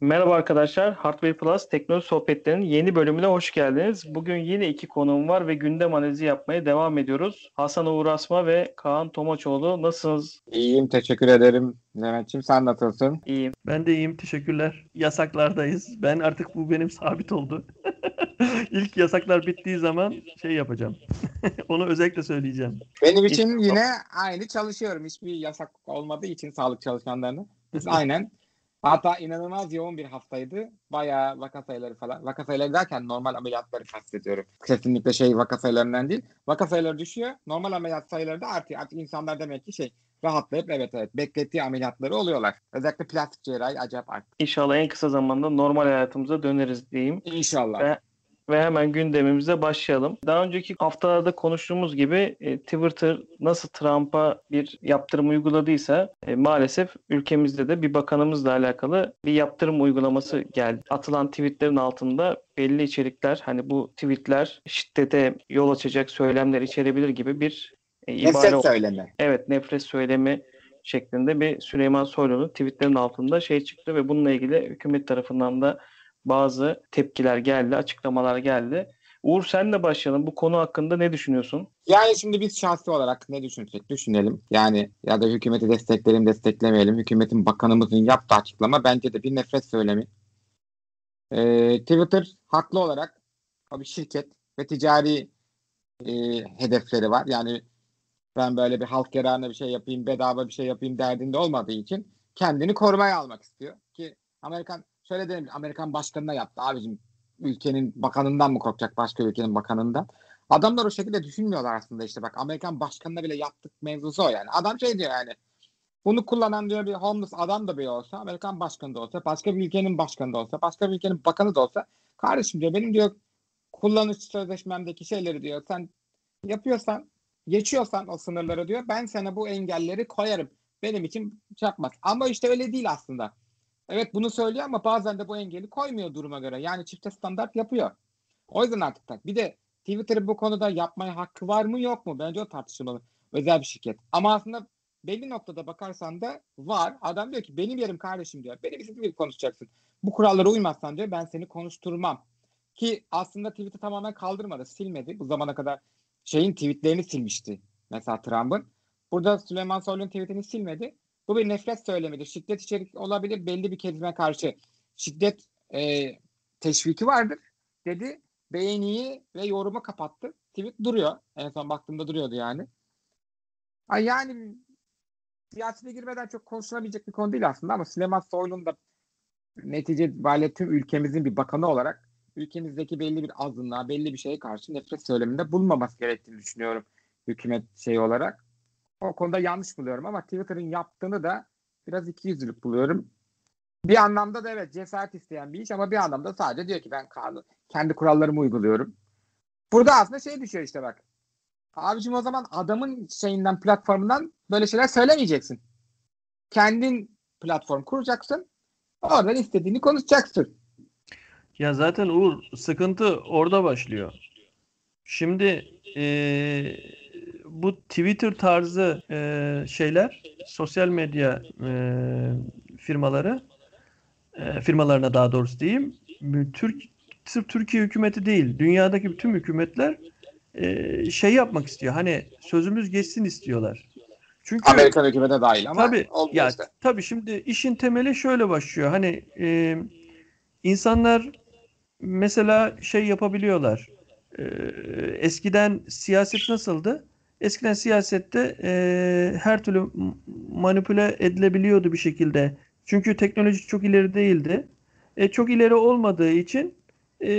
Merhaba arkadaşlar, Hardware Plus Teknoloji Sohbetleri'nin yeni bölümüne hoş geldiniz. Bugün yine iki konuğum var ve gündem analizi yapmaya devam ediyoruz. Hasan Uğur Asma ve Kaan Tomaçoğlu. Nasılsınız? İyiyim, teşekkür ederim Mehmetciğim. Sen nasılsın? İyiyim. Ben de iyiyim, teşekkürler. Yasaklardayız. Ben artık bu benim sabit oldu. İlk yasaklar bittiği zaman şey yapacağım. Onu özellikle söyleyeceğim. Benim için yine aynı çalışıyorum. Hiçbir yasak olmadığı için sağlık çalışanlarına. Biz aynen Hatta inanılmaz yoğun bir haftaydı. Bayağı vaka sayıları falan. Vaka sayıları derken normal ameliyatları kastediyorum. Kesinlikle şey vaka sayılarından değil. Vaka sayıları düşüyor. Normal ameliyat sayıları da artıyor. Artık insanlar demek ki şey rahatlayıp evet evet beklettiği ameliyatları oluyorlar. Özellikle plastik cerrahi acayip arttı. İnşallah en kısa zamanda normal hayatımıza döneriz diyeyim. İnşallah. Ve ve hemen gündemimize başlayalım. Daha önceki haftalarda konuştuğumuz gibi e, Twitter nasıl Trump'a bir yaptırım uyguladıysa e, maalesef ülkemizde de bir bakanımızla alakalı bir yaptırım uygulaması geldi. Atılan tweetlerin altında belli içerikler hani bu tweetler şiddete yol açacak söylemler içerebilir gibi bir e, ibare Nefret söylemi. Evet nefret söylemi şeklinde bir Süleyman Soylu'nun tweetlerin altında şey çıktı ve bununla ilgili hükümet tarafından da bazı tepkiler geldi, açıklamalar geldi. Uğur senle başlayalım. Bu konu hakkında ne düşünüyorsun? Yani şimdi biz şahsi olarak ne düşünsek düşünelim. Yani ya da hükümeti destekleyelim desteklemeyelim. Hükümetin bakanımızın yaptığı açıklama bence de bir nefret söylemi. Ee, Twitter haklı olarak bir şirket ve ticari e, hedefleri var. Yani ben böyle bir halk yararına bir şey yapayım, bedava bir şey yapayım derdinde olmadığı için kendini korumaya almak istiyor. Ki Amerikan şöyle dedim Amerikan başkanına yaptı abicim ülkenin bakanından mı korkacak başka ülkenin bakanından. Adamlar o şekilde düşünmüyorlar aslında işte bak Amerikan başkanına bile yaptık mevzusu o yani. Adam şey diyor yani bunu kullanan diyor bir homeless adam da bir olsa Amerikan başkanı da olsa başka bir ülkenin başkanı da olsa başka bir ülkenin bakanı da olsa kardeşim diyor benim diyor kullanıcı sözleşmemdeki şeyleri diyor sen yapıyorsan geçiyorsan o sınırları diyor ben sana bu engelleri koyarım. Benim için şey. Ama işte öyle değil aslında. Evet bunu söylüyor ama bazen de bu engeli koymuyor duruma göre. Yani çifte standart yapıyor. O yüzden artık tak. Bir de Twitter'ın bu konuda yapmaya hakkı var mı yok mu? Bence o tartışılmalı. Özel bir şirket. Ama aslında belli noktada bakarsan da var. Adam diyor ki benim yerim kardeşim diyor. Benim istediğim gibi konuşacaksın. Bu kurallara uymazsan diyor ben seni konuşturmam. Ki aslında tweet'i tamamen kaldırmadı. Silmedi. Bu zamana kadar şeyin tweetlerini silmişti. Mesela Trump'ın. Burada Süleyman Soylu'nun tweetini silmedi. Bu bir nefret söylemidir. Şiddet içerik olabilir belli bir kelime karşı. Şiddet e, teşviki vardır dedi. Beğeniyi ve yorumu kapattı. Tweet duruyor. En son baktığımda duruyordu yani. Ay yani siyasete girmeden çok konuşulabilecek bir konu değil aslında ama Süleyman Soylu'nun da netice itibariyle tüm ülkemizin bir bakanı olarak ülkemizdeki belli bir azınlığa, belli bir şeye karşı nefret söyleminde bulunmaması gerektiğini düşünüyorum hükümet şeyi olarak. O konuda yanlış buluyorum ama Twitter'ın yaptığını da biraz ikiyüzlülük buluyorum. Bir anlamda da evet cesaret isteyen bir iş ama bir anlamda sadece diyor ki ben kendi kurallarımı uyguluyorum. Burada aslında şey düşüyor işte bak. Abicim o zaman adamın şeyinden platformundan böyle şeyler söylemeyeceksin. Kendin platform kuracaksın. Oradan istediğini konuşacaksın. Ya zaten Uğur sıkıntı orada başlıyor. Şimdi ee, bu Twitter tarzı e, şeyler sosyal medya e, firmaları e, firmalarına daha doğrusu diyeyim Türk sırf Türkiye hükümeti değil dünyadaki bütün hükümetler e, şey yapmak istiyor. Hani sözümüz geçsin istiyorlar. Çünkü Amerikan hükümete dahil ama tabii, ya, işte. Tabii şimdi işin temeli şöyle başlıyor. Hani e, insanlar mesela şey yapabiliyorlar. E, eskiden siyaset nasıldı? Eskiden siyasette e, her türlü manipüle edilebiliyordu bir şekilde. Çünkü teknoloji çok ileri değildi. E, çok ileri olmadığı için e,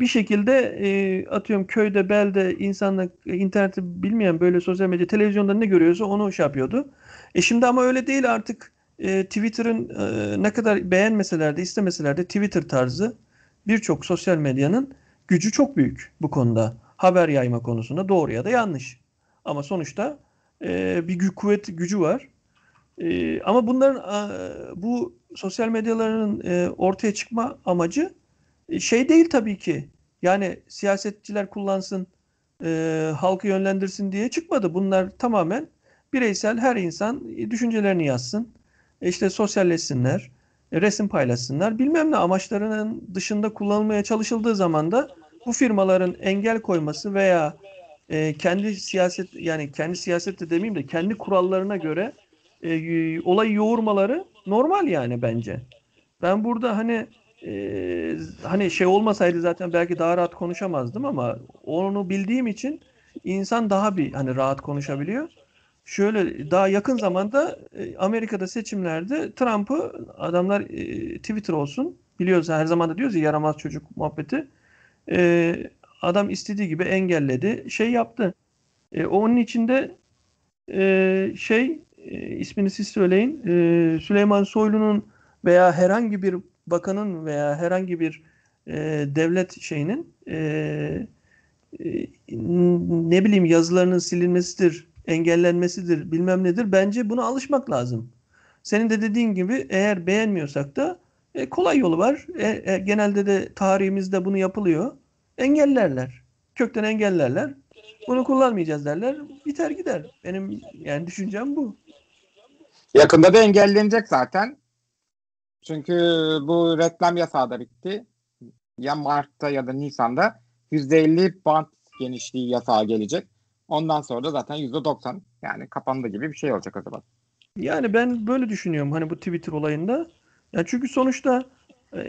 bir şekilde e, atıyorum köyde, belde insanlar interneti bilmeyen böyle sosyal medya televizyonda ne görüyorsa onu şey yapıyordu. E şimdi ama öyle değil artık e, Twitter'ın e, ne kadar beğenmeseler de istemeseler de Twitter tarzı birçok sosyal medyanın gücü çok büyük bu konuda. Haber yayma konusunda doğru ya da yanlış. Ama sonuçta e, bir gü kuvvet gücü var. E, ama bunların e, bu sosyal medyaların e, ortaya çıkma amacı e, şey değil tabii ki. Yani siyasetçiler kullansın, e, halkı yönlendirsin diye çıkmadı. Bunlar tamamen bireysel her insan düşüncelerini yazsın. E işte sosyalleşsinler. e, resim paylaşsınlar. Bilmem ne amaçlarının dışında kullanılmaya çalışıldığı zaman da bu firmaların engel koyması veya e, kendi siyaset yani kendi siyasette demeyeyim de kendi kurallarına göre e, olayı yoğurmaları normal yani bence. Ben burada hani e, hani şey olmasaydı zaten belki daha rahat konuşamazdım ama onu bildiğim için insan daha bir hani rahat konuşabiliyor. Şöyle daha yakın zamanda e, Amerika'da seçimlerde Trump'ı adamlar e, Twitter olsun biliyoruz her zaman da diyoruz ya yaramaz çocuk muhabbeti. E, adam istediği gibi engelledi. Şey yaptı. E, onun içinde e, şey e, ismini siz söyleyin. E, Süleyman Soylu'nun veya herhangi bir bakanın veya herhangi bir e, devlet şeyinin e, e, ne bileyim yazılarının silinmesidir, engellenmesidir, bilmem nedir. Bence buna alışmak lazım. Senin de dediğin gibi eğer beğenmiyorsak da e, kolay yolu var. E, e, genelde de tarihimizde bunu yapılıyor. Engellerler. Kökten engellerler. Bunu kullanmayacağız derler. Biter gider. Benim yani düşüncem bu. Yakında da engellenecek zaten. Çünkü bu reklam yasağı da bitti. Ya Mart'ta ya da Nisan'da %50 bant genişliği yasağı gelecek. Ondan sonra da zaten %90 yani kapandı gibi bir şey olacak o zaman. Yani ben böyle düşünüyorum hani bu Twitter olayında. Ya çünkü sonuçta e,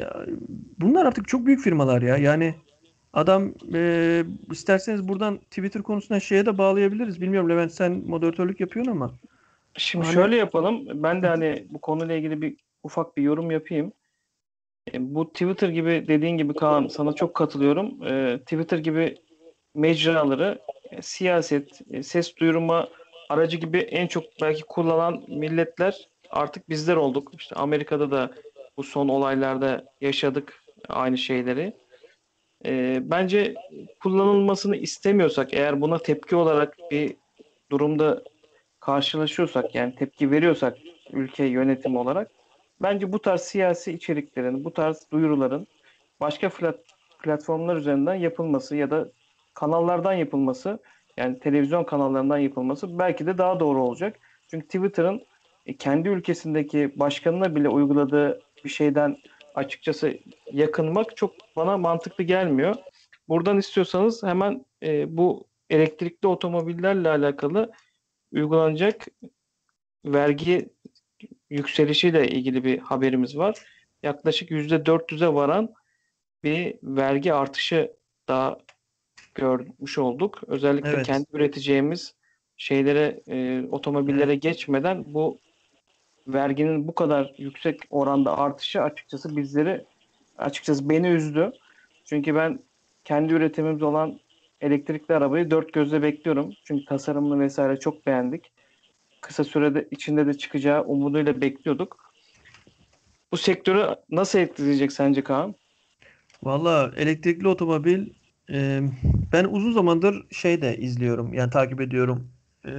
bunlar artık çok büyük firmalar ya. Yani adam e, isterseniz buradan Twitter konusuna şeye de bağlayabiliriz. Bilmiyorum Levent sen moderatörlük yapıyorsun ama. Şimdi Hani- şöyle yapalım. Ben de hani bu konuyla ilgili bir ufak bir yorum yapayım. E, Bu Twitter gibi dediğin gibi Kaan sana çok katılıyorum. E, Twitter gibi mecraları e, siyaset, e, ses duyurma aracı gibi en çok belki kullanan milletler artık bizler olduk. İşte Amerika'da da bu son olaylarda yaşadık aynı şeyleri. E, bence kullanılmasını istemiyorsak eğer buna tepki olarak bir durumda karşılaşıyorsak yani tepki veriyorsak ülke yönetimi olarak bence bu tarz siyasi içeriklerin, bu tarz duyuruların başka flat- platformlar üzerinden yapılması ya da kanallardan yapılması yani televizyon kanallarından yapılması belki de daha doğru olacak. Çünkü Twitter'ın e, kendi ülkesindeki başkanına bile uyguladığı bir şeyden açıkçası yakınmak çok bana mantıklı gelmiyor. Buradan istiyorsanız hemen e, bu elektrikli otomobillerle alakalı uygulanacak vergi yükselişiyle ilgili bir haberimiz var. Yaklaşık %400'e varan bir vergi artışı daha görmüş olduk. Özellikle Evet. kendi üreteceğimiz şeylere, e, otomobillere geçmeden bu verginin bu kadar yüksek oranda artışı açıkçası bizleri açıkçası beni üzdü. Çünkü ben kendi üretimimiz olan elektrikli arabayı dört gözle bekliyorum. Çünkü tasarımını vesaire çok beğendik. Kısa sürede içinde de çıkacağı umuduyla bekliyorduk. Bu sektörü nasıl etkileyecek sence Kaan? Valla elektrikli otomobil e, ben uzun zamandır şey de izliyorum. Yani takip ediyorum. E,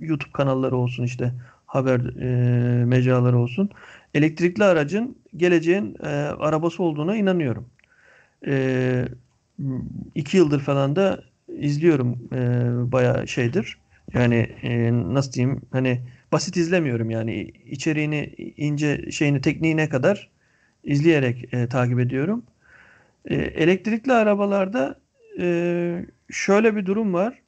YouTube kanalları olsun işte haber e, mecraları olsun. Elektrikli aracın geleceğin e, arabası olduğuna inanıyorum. E, iki yıldır falan da izliyorum e, bayağı şeydir. Yani e, nasıl diyeyim hani basit izlemiyorum yani içeriğini ince şeyini tekniğine kadar izleyerek e, takip ediyorum. E, elektrikli arabalarda e, şöyle bir durum var.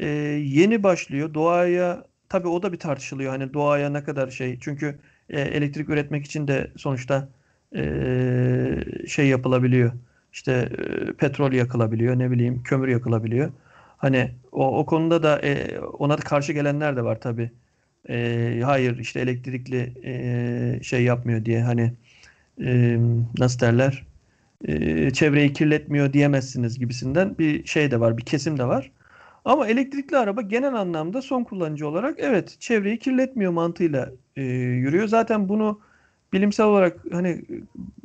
E, yeni başlıyor. Doğaya tabii o da bir tartışılıyor. Hani doğaya ne kadar şey. Çünkü e, elektrik üretmek için de sonuçta e, şey yapılabiliyor. İşte e, petrol yakılabiliyor, ne bileyim kömür yakılabiliyor. Hani o, o konuda da e, ona da karşı gelenler de var tabii. E, hayır işte elektrikli e, şey yapmıyor diye hani e, nasıl derler e, çevreyi kirletmiyor diyemezsiniz gibisinden bir şey de var, bir kesim de var. Ama elektrikli araba genel anlamda son kullanıcı olarak evet çevreyi kirletmiyor mantığıyla e, yürüyor. Zaten bunu bilimsel olarak hani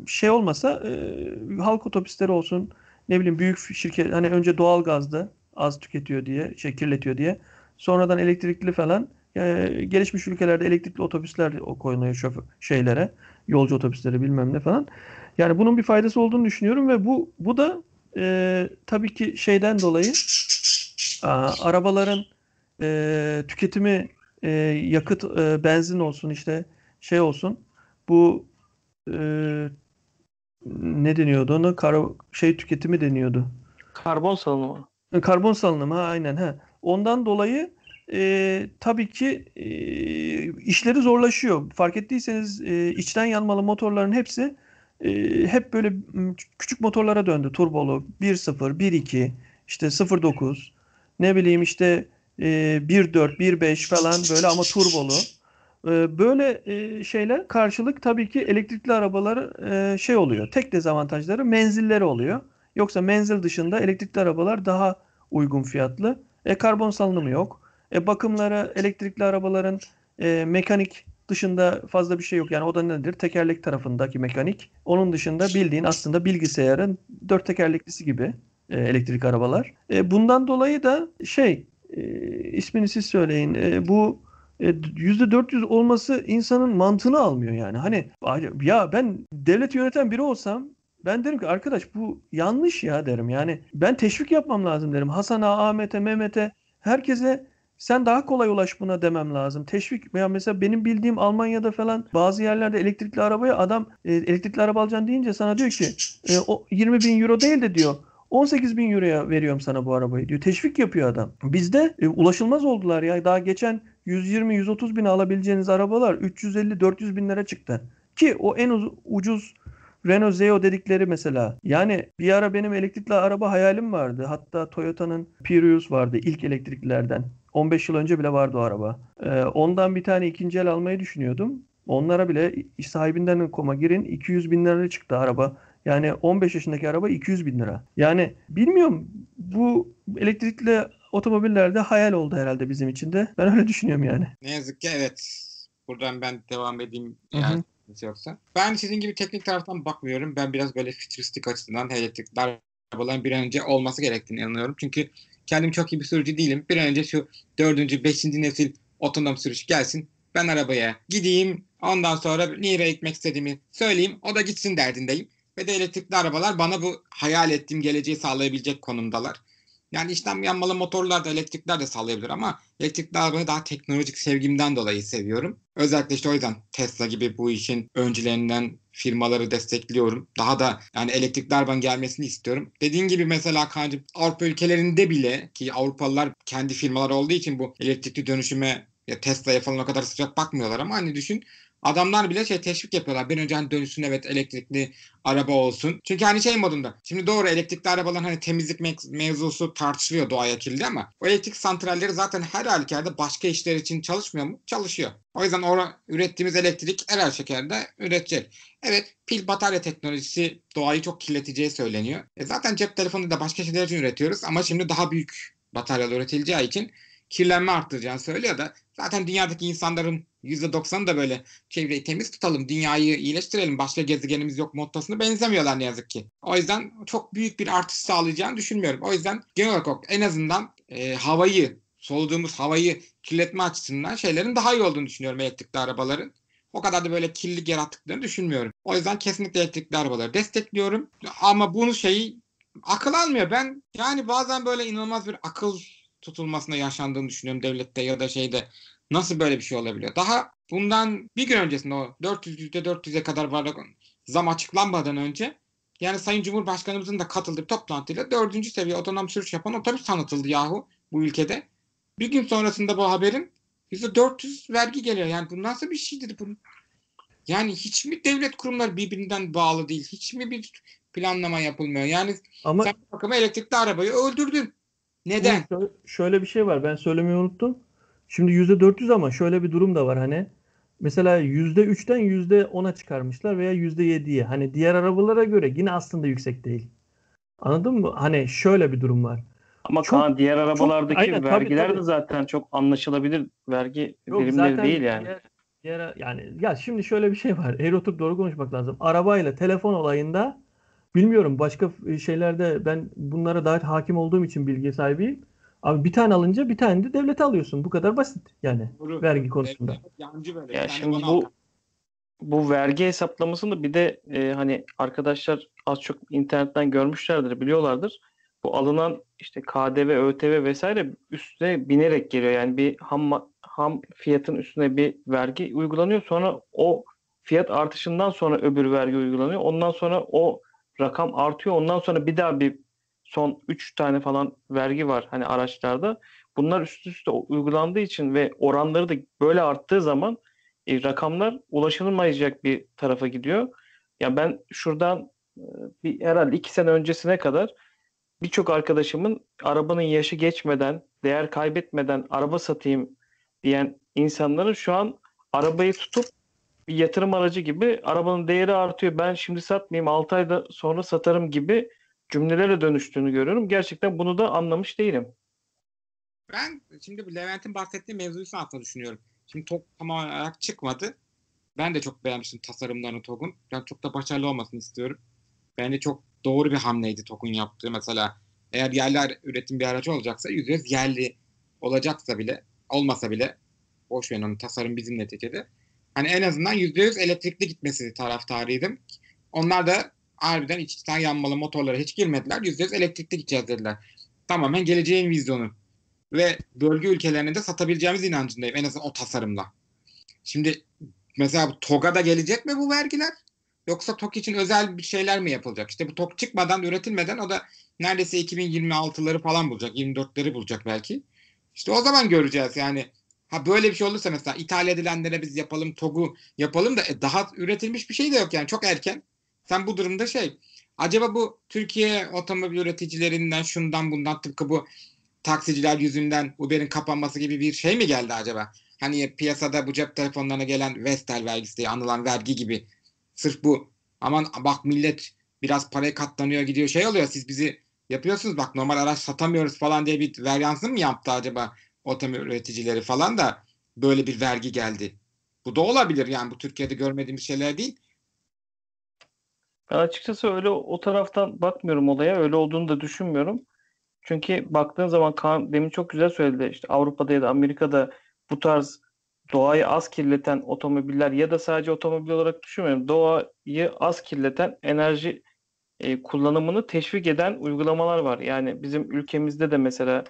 şey olmasa e, halk otobüsleri olsun ne bileyim büyük şirket hani önce doğal gazda az tüketiyor diye şey kirletiyor diye sonradan elektrikli falan e, gelişmiş ülkelerde elektrikli otobüsler koyuluyor şoför şeylere yolcu otobüsleri bilmem ne falan. Yani bunun bir faydası olduğunu düşünüyorum ve bu bu da e, tabii ki şeyden dolayı arabaların e, tüketimi e, yakıt e, benzin olsun işte şey olsun bu e, ne deniyordu ona? Kar, şey tüketimi deniyordu. Karbon salınımı. Karbon salınımı ha aynen ha. Ondan dolayı e, tabii ki e, işleri zorlaşıyor. Fark ettiyseniz e, içten yanmalı motorların hepsi e, hep böyle küçük motorlara döndü. Turbolu 1.0, 1.2, işte 0.9, ne bileyim işte e, 1.4, 1.5 falan böyle ama turbolu. E, böyle e, şeyler karşılık tabii ki elektrikli arabalar e, şey oluyor. Tek dezavantajları menzilleri oluyor. Yoksa menzil dışında elektrikli arabalar daha uygun fiyatlı. E, karbon salınımı yok. E, bakımları elektrikli arabaların e, mekanik dışında fazla bir şey yok. Yani o da nedir? Tekerlek tarafındaki mekanik. Onun dışında bildiğin aslında bilgisayarın dört tekerleklisi gibi e, elektrik arabalar. E, bundan dolayı da şey e, ismini siz söyleyin. E, bu e, %400 olması insanın mantığını almıyor yani. Hani ya ben devlet yöneten biri olsam ben derim ki arkadaş bu yanlış ya derim. Yani ben teşvik yapmam lazım derim. Hasan'a, Ahmet'e, Mehmet'e herkese sen daha kolay ulaş buna demem lazım. Teşvik veya mesela benim bildiğim Almanya'da falan bazı yerlerde elektrikli arabaya adam e, elektrikli araba alacaksın deyince sana diyor ki e, o 20 bin euro değil de diyor 18 bin euroya veriyorum sana bu arabayı diyor. Teşvik yapıyor adam. Bizde e, ulaşılmaz oldular ya. Daha geçen 120-130 bin alabileceğiniz arabalar 350-400 binlere çıktı. Ki o en ucuz Renault Zeo dedikleri mesela. Yani bir ara benim elektrikli araba hayalim vardı. Hatta Toyota'nın Prius vardı ilk elektriklilerden. 15 yıl önce bile vardı o araba. Ee, ondan bir tane ikinci el almayı düşünüyordum. Onlara bile iş sahibinden koma girin 200 bin liraya çıktı araba. Yani 15 yaşındaki araba 200 bin lira. Yani bilmiyorum bu elektrikli otomobillerde hayal oldu herhalde bizim için de. Ben öyle düşünüyorum yani. Ne yazık ki evet. Buradan ben devam edeyim. Yani Hı-hı yoksa. Ben sizin gibi teknik taraftan bakmıyorum. Ben biraz böyle fütüristik açısından elektrikli arabaların bir an önce olması gerektiğini inanıyorum. Çünkü kendim çok iyi bir sürücü değilim. Bir an önce şu dördüncü, beşinci nesil otonom sürüş gelsin. Ben arabaya gideyim. Ondan sonra nereye gitmek istediğimi söyleyeyim. O da gitsin derdindeyim. Ve de elektrikli arabalar bana bu hayal ettiğim geleceği sağlayabilecek konumdalar. Yani işlem yanmalı motorlar da elektrikler de sağlayabilir ama elektrikli arabayı daha teknolojik sevgimden dolayı seviyorum. Özellikle işte o yüzden Tesla gibi bu işin öncülerinden firmaları destekliyorum. Daha da yani elektrikli arabanın gelmesini istiyorum. Dediğin gibi mesela kancım Avrupa ülkelerinde bile ki Avrupalılar kendi firmalar olduğu için bu elektrikli dönüşüme ya Tesla'ya falan o kadar sıcak bakmıyorlar ama hani düşün Adamlar bile şey teşvik yapıyorlar. Bir önce hani dönüşsün evet elektrikli araba olsun. Çünkü hani şey modunda. Şimdi doğru elektrikli arabaların hani temizlik me- mevzusu tartışılıyor doğaya kirli ama o elektrik santralleri zaten her halükarda başka işler için çalışmıyor mu? Çalışıyor. O yüzden orada ürettiğimiz elektrik her halükarda üretecek. Evet pil batarya teknolojisi doğayı çok kirleteceği söyleniyor. E zaten cep telefonu da başka şeyler için üretiyoruz ama şimdi daha büyük bataryalar üretileceği için kirlenme arttıracağını söylüyor da zaten dünyadaki insanların %90'ı da böyle çevreyi temiz tutalım, dünyayı iyileştirelim, başka gezegenimiz yok mottosuna benzemiyorlar ne yazık ki. O yüzden çok büyük bir artış sağlayacağını düşünmüyorum. O yüzden genel olarak en azından e, havayı, soluduğumuz havayı kirletme açısından şeylerin daha iyi olduğunu düşünüyorum elektrikli arabaların. O kadar da böyle kirlilik yarattıklarını düşünmüyorum. O yüzden kesinlikle elektrikli arabaları destekliyorum. Ama bunu şeyi akıl almıyor. Ben yani bazen böyle inanılmaz bir akıl tutulmasına yaşandığını düşünüyorum devlette ya da şeyde. Nasıl böyle bir şey olabiliyor? Daha bundan bir gün öncesinde o 400 %400'e kadar varlık zam açıklanmadan önce yani Sayın Cumhurbaşkanımızın da katıldığı toplantıyla dördüncü seviye otonom sürüş yapan otobüs tanıtıldı yahu bu ülkede. Bir gün sonrasında bu haberin %400 vergi geliyor. Yani bu nasıl bir şeydir bu? Yani hiç mi devlet kurumları birbirinden bağlı değil? Hiç mi bir planlama yapılmıyor? Yani Ama... sen bakıma elektrikli arabayı öldürdün. Neden? Şöyle bir şey var. Ben söylemeyi unuttum. Şimdi %400 ama şöyle bir durum da var hani. Mesela %3'ten %10'a çıkarmışlar veya %7'ye. Hani diğer arabalara göre yine aslında yüksek değil. Anladın mı? Hani şöyle bir durum var. Ama çok, Kaan diğer arabalardaki çok, aynen, vergiler tabii, tabii. de zaten çok anlaşılabilir vergi Yok, birimleri değil yani. Diğer, diğer, yani ya şimdi şöyle bir şey var. Eğri oturup doğru konuşmak lazım. Arabayla telefon olayında bilmiyorum başka şeylerde ben bunlara daha hakim olduğum için bilgi sahibiyim. Abi bir tane alınca bir tane de devlete alıyorsun. Bu kadar basit yani Doğru. vergi konusunda. Yancı böyle. Ya şimdi bu bu vergi hesaplamasını bir de e, hani arkadaşlar az çok internetten görmüşlerdir, biliyorlardır. Bu alınan işte KDV, ÖTV vesaire üstüne binerek geliyor. Yani bir ham ham fiyatın üstüne bir vergi uygulanıyor. Sonra o fiyat artışından sonra öbür vergi uygulanıyor. Ondan sonra o rakam artıyor. Ondan sonra bir daha bir son 3 tane falan vergi var hani araçlarda. Bunlar üst üste uygulandığı için ve oranları da böyle arttığı zaman e, rakamlar ulaşılmayacak bir tarafa gidiyor. Ya ben şuradan e, bir herhalde iki sene öncesine kadar birçok arkadaşımın arabanın yaşı geçmeden, değer kaybetmeden araba satayım diyen insanların şu an arabayı tutup bir yatırım aracı gibi arabanın değeri artıyor. Ben şimdi satmayayım 6 ayda sonra satarım gibi cümlelere dönüştüğünü görüyorum. Gerçekten bunu da anlamış değilim. Ben şimdi Levent'in bahsettiği mevzuyu aslında düşünüyorum. Şimdi TOG tam olarak çıkmadı. Ben de çok beğenmiştim tasarımlarını TOG'un. Ben çok da başarılı olmasını istiyorum. Bence çok doğru bir hamleydi TOG'un yaptığı. Mesela eğer yerli üretim bir aracı olacaksa %100 yerli olacaksa bile olmasa bile boş verin onun tasarım bizim neticede. Hani en azından %100 elektrikli gitmesi taraftarıydım. Onlar da harbiden iç içten yanmalı motorlara hiç girmediler. %100 elektrikli gideceğiz dediler. Tamamen geleceğin vizyonu. Ve bölge ülkelerine de satabileceğimiz inancındayım. En azından o tasarımla. Şimdi mesela bu TOG'a gelecek mi bu vergiler? Yoksa TOG için özel bir şeyler mi yapılacak? İşte bu TOG çıkmadan, üretilmeden o da neredeyse 2026'ları falan bulacak. 24'leri bulacak belki. İşte o zaman göreceğiz yani. Ha böyle bir şey olursa mesela ithal edilenlere biz yapalım, TOG'u yapalım da e, daha üretilmiş bir şey de yok yani çok erken. Sen bu durumda şey acaba bu Türkiye otomobil üreticilerinden şundan bundan tıpkı bu taksiciler yüzünden Uber'in kapanması gibi bir şey mi geldi acaba? Hani piyasada bu cep telefonlarına gelen Vestel vergisi diye anılan vergi gibi sırf bu aman bak millet biraz parayı katlanıyor gidiyor şey oluyor siz bizi yapıyorsunuz bak normal araç satamıyoruz falan diye bir veryansın mı yaptı acaba otomobil üreticileri falan da böyle bir vergi geldi. Bu da olabilir yani bu Türkiye'de görmediğimiz şeyler değil. Ben açıkçası öyle o taraftan bakmıyorum olaya. Öyle olduğunu da düşünmüyorum. Çünkü baktığın zaman Kaan demin çok güzel söyledi. İşte Avrupa'da ya da Amerika'da bu tarz doğayı az kirleten otomobiller ya da sadece otomobil olarak düşünmüyorum. Doğayı az kirleten enerji e, kullanımını teşvik eden uygulamalar var. Yani bizim ülkemizde de mesela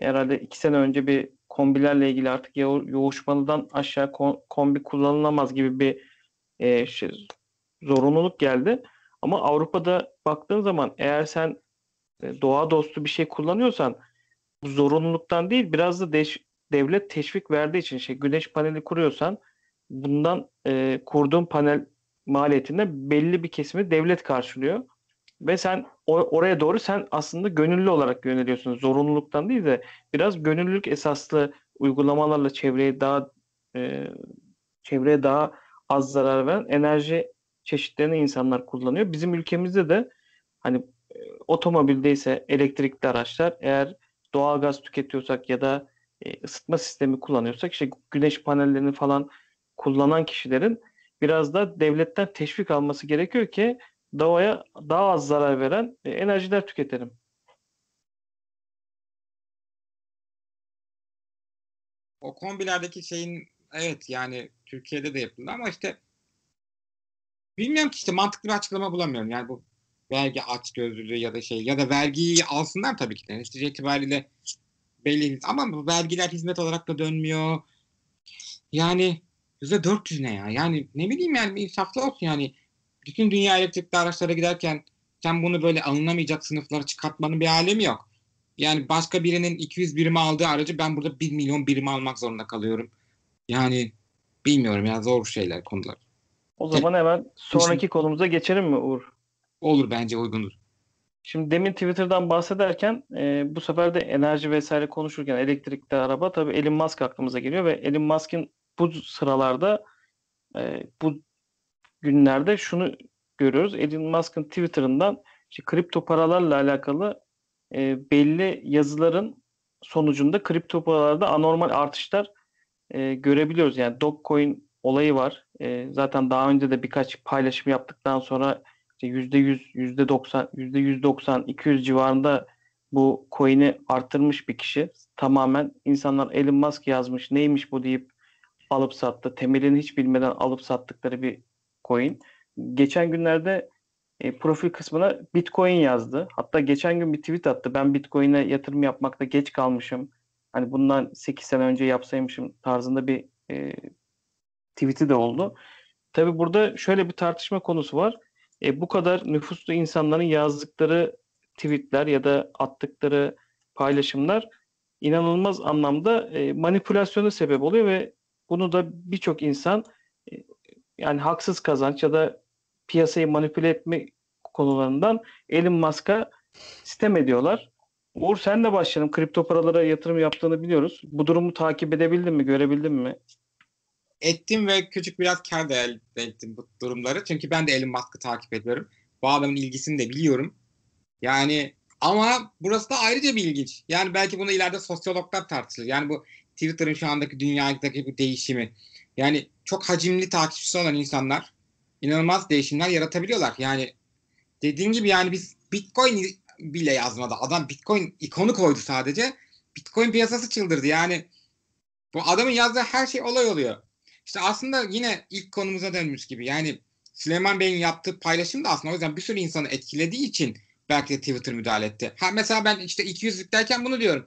herhalde iki sene önce bir kombilerle ilgili artık yo- yoğuşmalıdan aşağı kombi kullanılamaz gibi bir e, şey, zorunluluk geldi. Ama Avrupa'da baktığın zaman eğer sen e, doğa dostu bir şey kullanıyorsan bu zorunluluktan değil biraz da deş, devlet teşvik verdiği için şey güneş paneli kuruyorsan bundan e, kurduğun panel maliyetinde belli bir kesimi devlet karşılıyor. Ve sen oraya doğru sen aslında gönüllü olarak yöneliyorsun. Zorunluluktan değil de biraz gönüllülük esaslı uygulamalarla çevreye daha e, çevreye daha az zarar veren enerji çeşitlerini insanlar kullanıyor. Bizim ülkemizde de hani e, otomobildeyse elektrikli araçlar eğer doğal gaz tüketiyorsak ya da e, ısıtma sistemi kullanıyorsak işte güneş panellerini falan kullanan kişilerin biraz da devletten teşvik alması gerekiyor ki doğaya daha az zarar veren e, enerjiler tüketelim. O kombilerdeki şeyin evet yani Türkiye'de de yapıldı ama işte bilmiyorum ki işte mantıklı bir açıklama bulamıyorum. Yani bu vergi aç gözlülüğü ya da şey ya da vergiyi alsınlar tabii ki de. Netice itibariyle belli ama bu vergiler hizmet olarak da dönmüyor. Yani yüzde 400 ne ya? Yani ne bileyim yani insaflı olsun yani. Bütün dünya elektrikli araçlara giderken sen bunu böyle alınamayacak sınıflara çıkartmanın bir alemi yok. Yani başka birinin 200 birimi aldığı aracı ben burada 1 milyon birimi almak zorunda kalıyorum. Yani bilmiyorum ya zor şeyler konular. O zaman hemen sonraki konumuza geçelim mi Uğur? Olur bence uygundur. Şimdi demin Twitter'dan bahsederken e, bu sefer de enerji vesaire konuşurken elektrikli araba tabii Elon Musk aklımıza geliyor ve Elon Musk'ın bu sıralarda e, bu günlerde şunu görüyoruz. Elon Musk'ın Twitter'ından işte kripto paralarla alakalı e, belli yazıların sonucunda kripto paralarda anormal artışlar e, görebiliyoruz. Yani Dogecoin olayı var. E, zaten daha önce de birkaç paylaşım yaptıktan sonra işte %100, %90, %190, 200 civarında bu coin'i arttırmış bir kişi. Tamamen insanlar Elon Musk yazmış neymiş bu deyip alıp sattı. Temelini hiç bilmeden alıp sattıkları bir coin. Geçen günlerde e, profil kısmına Bitcoin yazdı. Hatta geçen gün bir tweet attı. Ben Bitcoin'e yatırım yapmakta geç kalmışım. Hani bundan 8 sene önce yapsaymışım tarzında bir e, tweet'i de oldu. Tabii burada şöyle bir tartışma konusu var. E, bu kadar nüfuslu insanların yazdıkları tweetler ya da attıkları paylaşımlar inanılmaz anlamda e, manipülasyona sebep oluyor ve bunu da birçok insan yani haksız kazanç ya da piyasayı manipüle etme konularından Elon Musk'a sistem ediyorlar. Uğur sen de başlayalım. Kripto paralara yatırım yaptığını biliyoruz. Bu durumu takip edebildin mi, görebildin mi? Ettim ve küçük biraz kar da elde ettim bu durumları. Çünkü ben de Elon Musk'ı takip ediyorum. Bu adamın ilgisini de biliyorum. Yani ama burası da ayrıca bir ilginç. Yani belki bunu ileride sosyologlar tartışır. Yani bu Twitter'ın şu andaki dünyadaki bu değişimi. Yani çok hacimli takipçisi olan insanlar inanılmaz değişimler yaratabiliyorlar. Yani dediğim gibi yani biz Bitcoin bile yazmadı. Adam Bitcoin ikonu koydu sadece. Bitcoin piyasası çıldırdı. Yani bu adamın yazdığı her şey olay oluyor. İşte aslında yine ilk konumuza dönmüş gibi. Yani Süleyman Bey'in yaptığı paylaşım da aslında o yüzden bir sürü insanı etkilediği için belki de Twitter müdahale etti. Ha mesela ben işte 200'lükteyken bunu diyorum.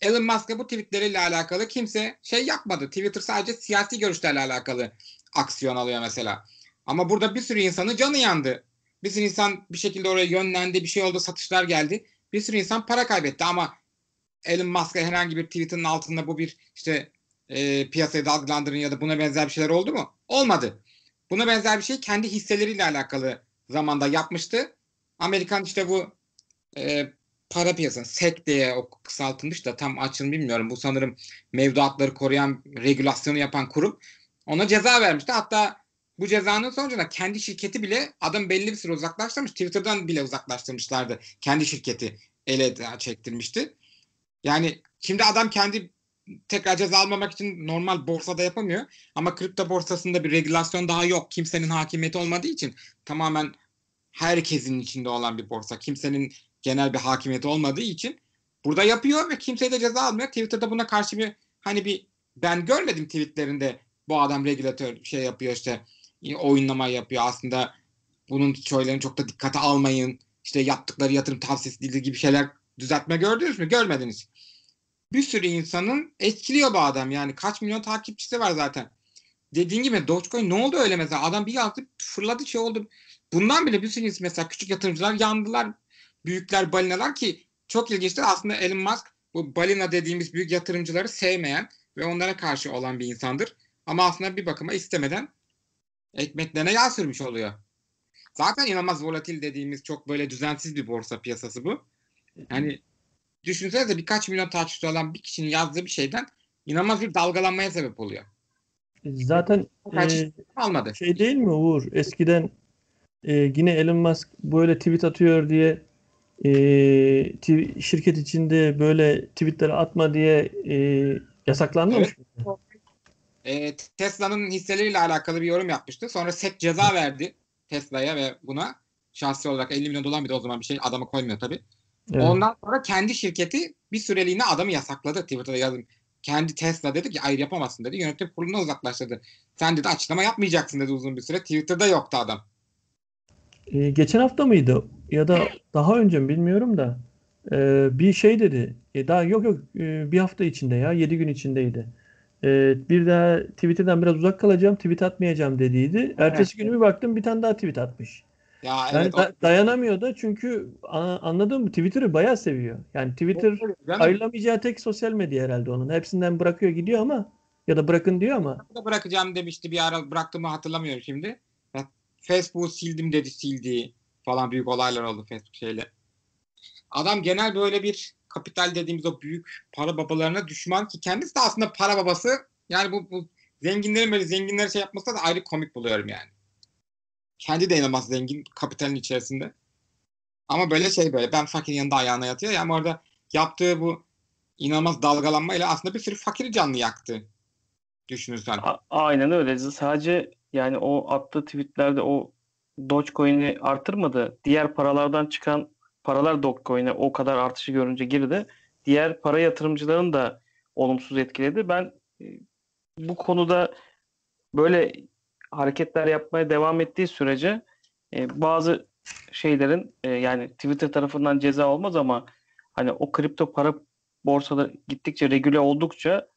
Elon Musk'a bu tweetleriyle alakalı kimse şey yapmadı. Twitter sadece siyasi görüşlerle alakalı aksiyon alıyor mesela. Ama burada bir sürü insanın canı yandı. Bir sürü insan bir şekilde oraya yönlendi, bir şey oldu, satışlar geldi. Bir sürü insan para kaybetti ama Elon Musk'a herhangi bir tweet'in altında bu bir işte e, piyasayı dalgalandırın ya da buna benzer bir şeyler oldu mu? Olmadı. Buna benzer bir şey kendi hisseleriyle alakalı zamanda yapmıştı. Amerikan işte bu e, para piyasası SEC diye o kısaltılmış da tam açılım bilmiyorum. Bu sanırım mevduatları koruyan regülasyonu yapan kurum. Ona ceza vermişti. Hatta bu cezanın sonucunda kendi şirketi bile adam belli bir süre uzaklaştırmış. Twitter'dan bile uzaklaştırmışlardı. Kendi şirketi ele çektirmişti. Yani şimdi adam kendi tekrar ceza almamak için normal borsada yapamıyor. Ama kripto borsasında bir regülasyon daha yok. Kimsenin hakimiyeti olmadığı için tamamen herkesin içinde olan bir borsa. Kimsenin genel bir hakimiyeti olmadığı için burada yapıyor ve kimseye de ceza almıyor. Twitter'da buna karşı bir hani bir ben görmedim tweetlerinde bu adam regülatör şey yapıyor işte oyunlama yapıyor aslında bunun söylerini çok da dikkate almayın işte yaptıkları yatırım tavsiyesi değil gibi şeyler düzeltme gördünüz mü? Görmediniz. Bir sürü insanın etkiliyor bu adam yani kaç milyon takipçisi var zaten. Dediğin gibi Dogecoin ne oldu öyle mesela adam bir yazdı fırladı şey oldu. Bundan bile bir sürü insan mesela küçük yatırımcılar yandılar. Büyükler balinalar ki çok ilginçtir aslında Elon Musk bu balina dediğimiz büyük yatırımcıları sevmeyen ve onlara karşı olan bir insandır. Ama aslında bir bakıma istemeden ekmeklerine yağ sürmüş oluyor. Zaten inanılmaz volatil dediğimiz çok böyle düzensiz bir borsa piyasası bu. Yani düşünsenize birkaç milyon takipçisi olan bir kişinin yazdığı bir şeyden inanılmaz bir dalgalanmaya sebep oluyor. Zaten e, almadı. Şey değil mi Uğur? Eskiden e, yine Elon Musk böyle tweet atıyor diye e, şirket içinde böyle tweetleri atma diye e, yasaklanmamış evet. mı? E, Tesla'nın hisseleriyle alakalı bir yorum yapmıştı. Sonra SEC ceza verdi Tesla'ya ve buna. Şahsi olarak 50 milyon dolar bir de o zaman bir şey adamı koymuyor tabii. Evet. Ondan sonra kendi şirketi bir süreliğine adamı yasakladı Twitter'da yazdım. Kendi Tesla dedi ki hayır yapamazsın dedi. Yönetim kuruluna uzaklaştırdı. Sen dedi açıklama yapmayacaksın dedi uzun bir süre. Twitter'da yoktu adam. Ee, geçen hafta mıydı? Ya da daha önce mi bilmiyorum da e, bir şey dedi. E, daha yok yok e, bir hafta içinde ya 7 gün içindeydi. E, bir daha Twitter'dan biraz uzak kalacağım tweet atmayacağım dediydi. Ertesi günü bir baktım bir tane daha tweet atmış. Ya yani evet, da, dayanamıyor da çünkü anladığım mı Twitter'ı bayağı seviyor. Yani Twitter ayrılamayacağı tek sosyal medya herhalde onun. Hepsinden bırakıyor gidiyor ama ya da bırakın diyor ama. Bırakacağım demişti bir ara bıraktığımı hatırlamıyorum şimdi. Facebook sildim dedi sildi falan büyük olaylar oldu Facebook şeyle. Adam genel böyle bir kapital dediğimiz o büyük para babalarına düşman ki kendisi de aslında para babası. Yani bu, bu zenginlerin böyle zenginlere şey yapması da ayrı komik buluyorum yani. Kendi de inanılmaz zengin kapitalin içerisinde. Ama böyle şey böyle ben fakirin yanında ayağına yatıyor. Yani orada yaptığı bu inanılmaz dalgalanmayla aslında bir sürü fakir canlı yaktı. Düşünürsen. A- aynen öyle. Sadece yani o attığı tweetlerde o Dogecoin'i artırmadı. Diğer paralardan çıkan paralar Dogecoin'e o kadar artışı görünce girdi. Diğer para yatırımcıların da olumsuz etkiledi. Ben e, bu konuda böyle hareketler yapmaya devam ettiği sürece e, bazı şeylerin e, yani Twitter tarafından ceza olmaz ama hani o kripto para borsada gittikçe regüle oldukça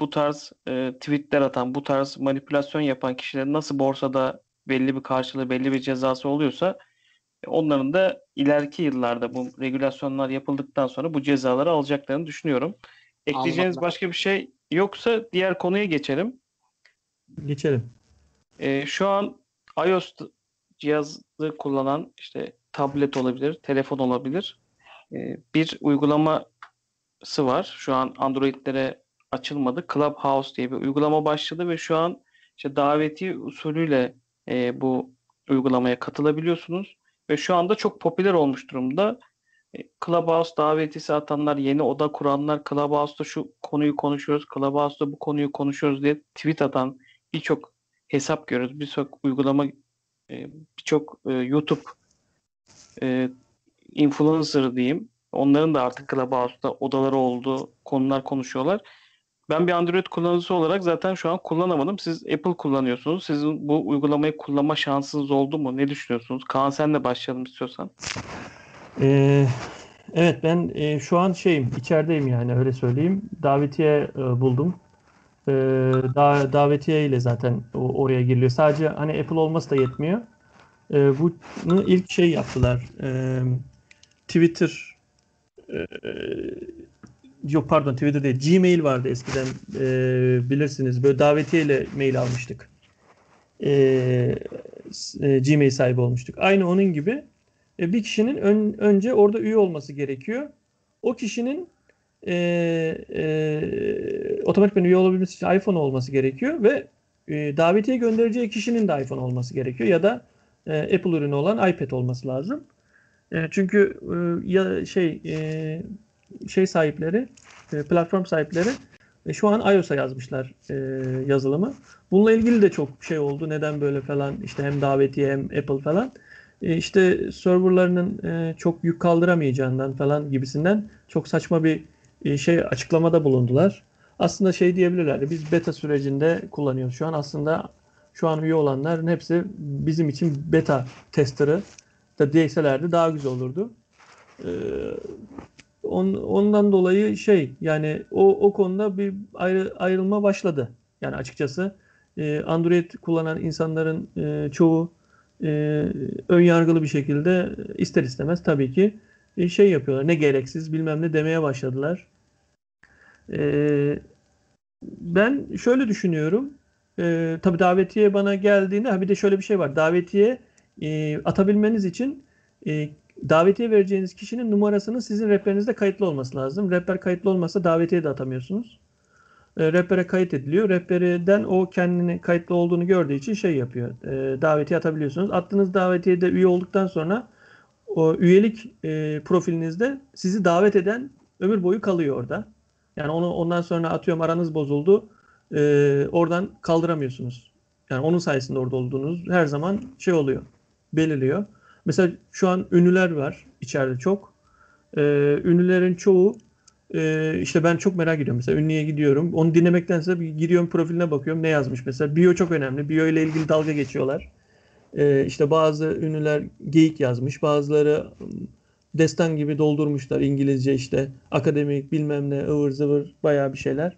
bu tarz e, tweetler atan, bu tarz manipülasyon yapan kişilerin nasıl borsada belli bir karşılığı, belli bir cezası oluyorsa e, onların da ileriki yıllarda bu regülasyonlar yapıldıktan sonra bu cezaları alacaklarını düşünüyorum. Ekleyeceğiniz Almak- başka bir şey yoksa diğer konuya geçelim. Geçelim. Ee, şu an iOS cihazı kullanan işte tablet olabilir, telefon olabilir. Ee, bir uygulaması var. Şu an Android'lere açılmadı. Clubhouse diye bir uygulama başladı ve şu an işte daveti usulüyle e, bu uygulamaya katılabiliyorsunuz. Ve şu anda çok popüler olmuş durumda. E, Clubhouse davetisi atanlar, yeni oda kuranlar, Clubhouse'da şu konuyu konuşuyoruz, Clubhouse'da bu konuyu konuşuyoruz diye tweet atan birçok hesap görüyoruz. Birçok uygulama, e, birçok e, YouTube e, influencer diyeyim. Onların da artık Clubhouse'da odaları oldu, konular konuşuyorlar. Ben bir Android kullanıcısı olarak zaten şu an kullanamadım. Siz Apple kullanıyorsunuz. Sizin bu uygulamayı kullanma şansınız oldu mu? Ne düşünüyorsunuz? Kaan senle başlayalım istiyorsan. Ee, evet ben e, şu an şeyim içerideyim yani öyle söyleyeyim. Davetiye e, buldum. Ee, da, davetiye ile zaten o, oraya giriliyor. Sadece hani Apple olması da yetmiyor. Ee, bunu ilk şey yaptılar. Ee, Twitter e, yok pardon Twitter değil. Gmail vardı eskiden e, bilirsiniz. Böyle davetiye ile mail almıştık. S- e, Gmail sahibi olmuştuk. Aynı onun gibi e, bir kişinin ön- önce orada üye olması gerekiyor. O kişinin e, e, otomatikman üye olabilmesi için iPhone olması gerekiyor ve e, davetiye göndereceği kişinin de iPhone olması gerekiyor ya da e, Apple ürünü olan iPad olması lazım. E, çünkü e, ya şey e, şey sahipleri, e, platform sahipleri e, şu an iOS'a yazmışlar e, yazılımı. Bununla ilgili de çok şey oldu. Neden böyle falan işte hem davetiye hem Apple falan. E, işte serverlarının e, çok yük kaldıramayacağından falan gibisinden çok saçma bir e, şey açıklamada bulundular. Aslında şey diyebilirlerdi. Biz beta sürecinde kullanıyoruz. Şu an aslında şu an üye olanların hepsi bizim için beta tester'ı da değselerdi daha güzel olurdu. Ee, on, ondan dolayı şey yani o, o konuda bir ayrı, ayrılma başladı. Yani açıkçası e, Android kullanan insanların e, çoğu e, ön yargılı bir şekilde ister istemez tabii ki e, şey yapıyorlar. Ne gereksiz bilmem ne demeye başladılar. E, ben şöyle düşünüyorum. E, tabii davetiye bana geldiğinde ha bir de şöyle bir şey var. Davetiye e, atabilmeniz için e, davetiye vereceğiniz kişinin numarasının sizin rehberinizde kayıtlı olması lazım. Rehber kayıtlı olmasa davetiye de atamıyorsunuz. E, rehbere kayıt ediliyor. Rehberden o kendini kayıtlı olduğunu gördüğü için şey yapıyor. E, davetiye atabiliyorsunuz. Attığınız davetiyede üye olduktan sonra o üyelik e, profilinizde sizi davet eden ömür boyu kalıyor orada. Yani onu ondan sonra atıyorum aranız bozuldu. E, oradan kaldıramıyorsunuz. Yani onun sayesinde orada olduğunuz her zaman şey oluyor. Belirliyor. Mesela şu an ünlüler var içeride çok. Ee, ünlülerin çoğu e, işte ben çok merak ediyorum. Mesela ünlüye gidiyorum. Onu dinlemektense bir giriyorum profiline bakıyorum ne yazmış. Mesela bio çok önemli. Bio ile ilgili dalga geçiyorlar. Ee, işte bazı ünlüler geyik yazmış. Bazıları destan gibi doldurmuşlar İngilizce işte akademik bilmem ne ıvır zıvır bayağı bir şeyler.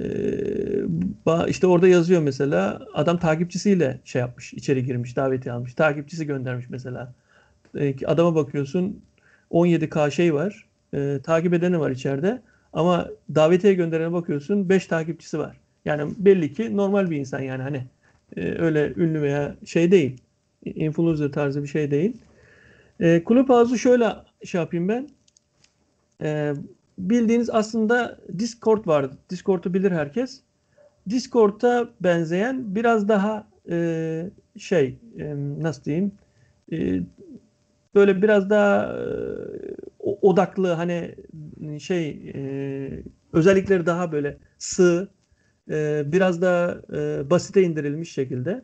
Ee, işte orada yazıyor mesela adam takipçisiyle şey yapmış içeri girmiş davetiye almış takipçisi göndermiş mesela. Ee, adama bakıyorsun 17k şey var e, takip edeni var içeride ama davetiye gönderene bakıyorsun 5 takipçisi var. Yani belli ki normal bir insan yani hani e, öyle ünlü veya şey değil influencer tarzı bir şey değil. E, Clubhouse'u şöyle şey yapayım ben. E, bildiğiniz aslında Discord vardı. Discord'u bilir herkes. Discord'a benzeyen biraz daha e, şey e, nasıl diyeyim e, böyle biraz daha e, odaklı hani şey e, özellikleri daha böyle sığ e, biraz daha e, basite indirilmiş şekilde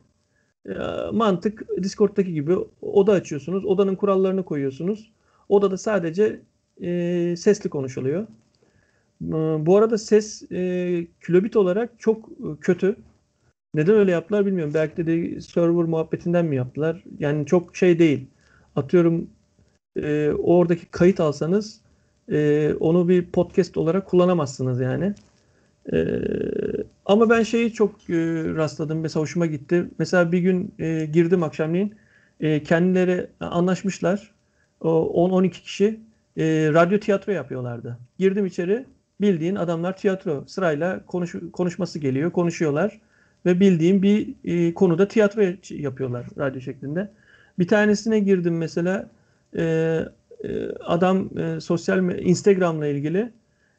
e, mantık Discord'daki gibi oda açıyorsunuz. Odanın kurallarını koyuyorsunuz. Odada sadece e, sesli konuşuluyor. E, bu arada ses e, kilobit olarak çok kötü. Neden öyle yaptılar bilmiyorum. Belki de, de server muhabbetinden mi yaptılar? Yani çok şey değil. Atıyorum e, oradaki kayıt alsanız e, onu bir podcast olarak kullanamazsınız yani. E, Ama ben şeyi çok e, rastladım. Mesela hoşuma gitti. Mesela bir gün e, girdim akşamleyin. E, kendileri anlaşmışlar. O 10-12 kişi e, radyo tiyatro yapıyorlardı. Girdim içeri. Bildiğin adamlar tiyatro sırayla konuş, konuşması geliyor. Konuşuyorlar. Ve bildiğim bir e, konuda tiyatro yapıyorlar radyo şeklinde. Bir tanesine girdim mesela. E, e, adam e, sosyal Instagram'la ilgili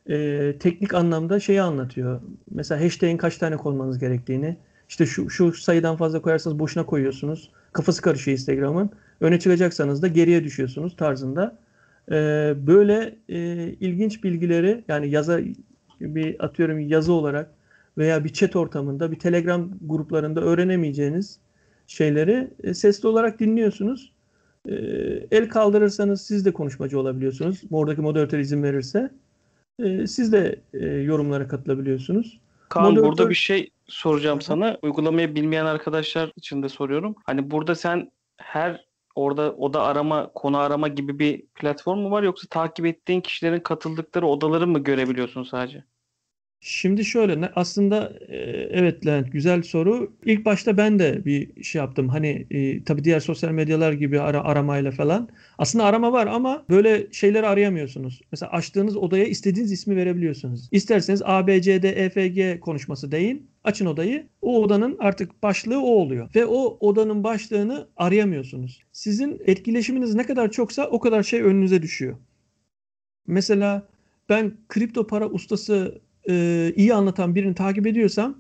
e, teknik anlamda şeyi anlatıyor. Mesela hashtag'in kaç tane konmanız gerektiğini. İşte şu, şu sayıdan fazla koyarsanız boşuna koyuyorsunuz. Kafası karışıyor Instagram'ın. Öne çıkacaksanız da geriye düşüyorsunuz tarzında. E, böyle e, ilginç bilgileri yani yaza bir atıyorum yazı olarak veya bir chat ortamında bir Telegram gruplarında öğrenemeyeceğiniz şeyleri e, sesli olarak dinliyorsunuz. E, el kaldırırsanız siz de konuşmacı olabiliyorsunuz. Oradaki moderatör izin verirse. E, siz de e, yorumlara katılabiliyorsunuz. Kaan Moderatör... burada bir şey soracağım sana. Uygulamayı bilmeyen arkadaşlar için de soruyorum. Hani burada sen her orada oda arama, konu arama gibi bir platform mu var yoksa takip ettiğin kişilerin katıldıkları odaları mı görebiliyorsun sadece? Şimdi şöyle aslında e, evet Levent güzel soru. İlk başta ben de bir şey yaptım. Hani e, tabii diğer sosyal medyalar gibi ara, aramayla falan. Aslında arama var ama böyle şeyleri arayamıyorsunuz. Mesela açtığınız odaya istediğiniz ismi verebiliyorsunuz. İsterseniz A, B, C, D, E, F, G konuşması deyin. Açın odayı. O odanın artık başlığı o oluyor. Ve o odanın başlığını arayamıyorsunuz. Sizin etkileşiminiz ne kadar çoksa o kadar şey önünüze düşüyor. Mesela ben kripto para ustası e, iyi anlatan birini takip ediyorsam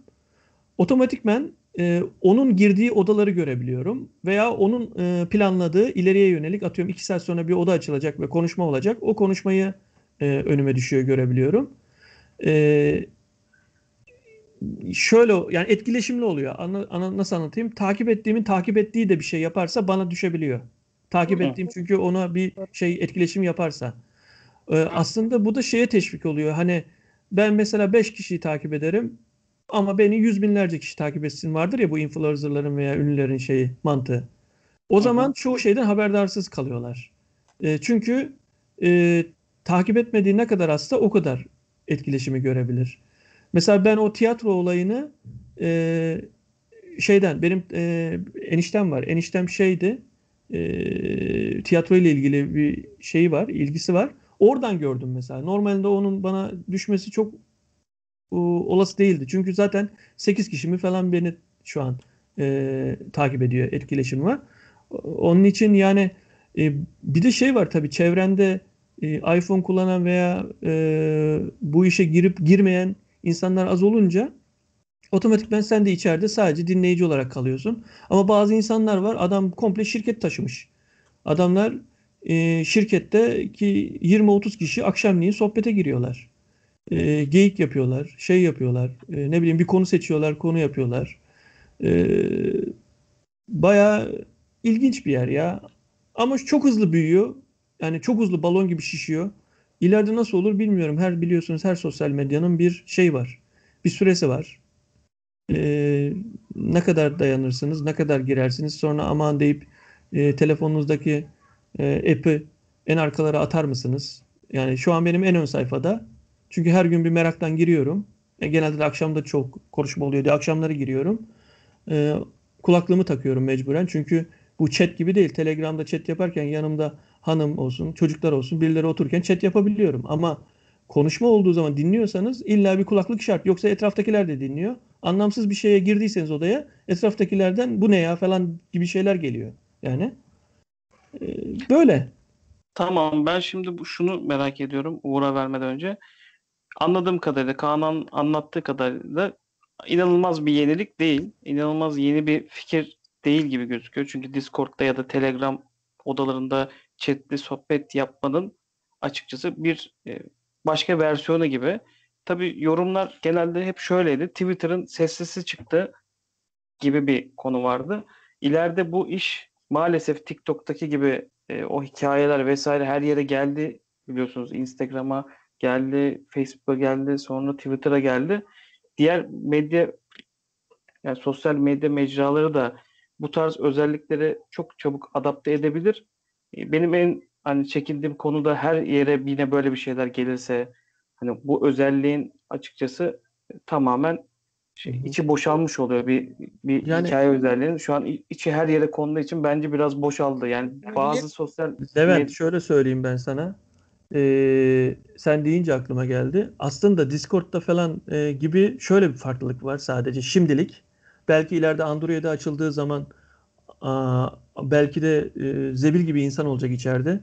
otomatikmen e, onun girdiği odaları görebiliyorum. Veya onun e, planladığı ileriye yönelik atıyorum 2 saat sonra bir oda açılacak ve konuşma olacak. O konuşmayı e, önüme düşüyor görebiliyorum. E, şöyle yani etkileşimli oluyor. Anla, ana, nasıl anlatayım? Takip ettiğimin takip ettiği de bir şey yaparsa bana düşebiliyor. Takip Hı. ettiğim çünkü ona bir şey etkileşim yaparsa. E, aslında bu da şeye teşvik oluyor. Hani ben mesela 5 kişiyi takip ederim ama beni yüz binlerce kişi takip etsin vardır ya bu influencerların veya ünlülerin şeyi mantığı. O Hı-hı. zaman çoğu şeyden haberdarsız kalıyorlar. E, çünkü e, takip etmediği ne kadar hasta o kadar etkileşimi görebilir. Mesela ben o tiyatro olayını e, şeyden benim e, eniştem var. Eniştem şeydi e, tiyatro ile ilgili bir şeyi var, ilgisi var. Oradan gördüm mesela. Normalde onun bana düşmesi çok e, olası değildi. Çünkü zaten 8 kişi mi falan beni şu an e, takip ediyor. Etkileşim var. Onun için yani e, bir de şey var tabii çevrende e, iPhone kullanan veya e, bu işe girip girmeyen insanlar az olunca otomatikten sen de içeride sadece dinleyici olarak kalıyorsun. Ama bazı insanlar var adam komple şirket taşımış. Adamlar e, şirkette ki 20-30 kişi akşamleyin sohbete giriyorlar. E, geyik yapıyorlar, şey yapıyorlar, e, ne bileyim bir konu seçiyorlar, konu yapıyorlar. E, Baya ilginç bir yer ya. Ama çok hızlı büyüyor. Yani çok hızlı balon gibi şişiyor. İleride nasıl olur bilmiyorum. Her biliyorsunuz her sosyal medyanın bir şey var. Bir süresi var. Ee, ne kadar dayanırsınız, ne kadar girersiniz. Sonra aman deyip e, telefonunuzdaki e, app'i en arkalara atar mısınız? Yani şu an benim en ön sayfada. Çünkü her gün bir meraktan giriyorum. E, genelde de akşamda çok konuşma oluyor diye akşamları giriyorum. E, kulaklığımı takıyorum mecburen. Çünkü bu chat gibi değil. Telegram'da chat yaparken yanımda hanım olsun, çocuklar olsun, birileri otururken chat yapabiliyorum. Ama konuşma olduğu zaman dinliyorsanız illa bir kulaklık şart. Yoksa etraftakiler de dinliyor. Anlamsız bir şeye girdiyseniz odaya etraftakilerden bu ne ya falan gibi şeyler geliyor. Yani ee, böyle. Tamam ben şimdi bu, şunu merak ediyorum Uğur'a vermeden önce. Anladığım kadarıyla Kaan'ın anlattığı kadarıyla inanılmaz bir yenilik değil. İnanılmaz yeni bir fikir değil gibi gözüküyor. Çünkü Discord'da ya da Telegram odalarında chatli sohbet yapmanın açıkçası bir e, başka versiyonu gibi. Tabi yorumlar genelde hep şöyleydi. Twitter'ın sessizi çıktı gibi bir konu vardı. İleride bu iş maalesef TikTok'taki gibi e, o hikayeler vesaire her yere geldi biliyorsunuz. Instagram'a geldi, Facebook'a geldi, sonra Twitter'a geldi. Diğer medya yani sosyal medya mecraları da bu tarz özellikleri çok çabuk adapte edebilir. E, benim en hani çekindiğim konuda her yere yine böyle bir şeyler gelirse hani bu özelliğin açıkçası tamamen şey, içi boşalmış oluyor bir bir Yani- hikaye özelliğinin. Şu an içi her yere konduğu için bence biraz boşaldı. Yani bazı sosyal Levent şöyle söyleyeyim ben sana. Ee, sen deyince aklıma geldi. Aslında Discord'da falan e, gibi şöyle bir farklılık var sadece şimdilik. Belki ileride Android'e açıldığı zaman belki de e, zebil gibi insan olacak içeride.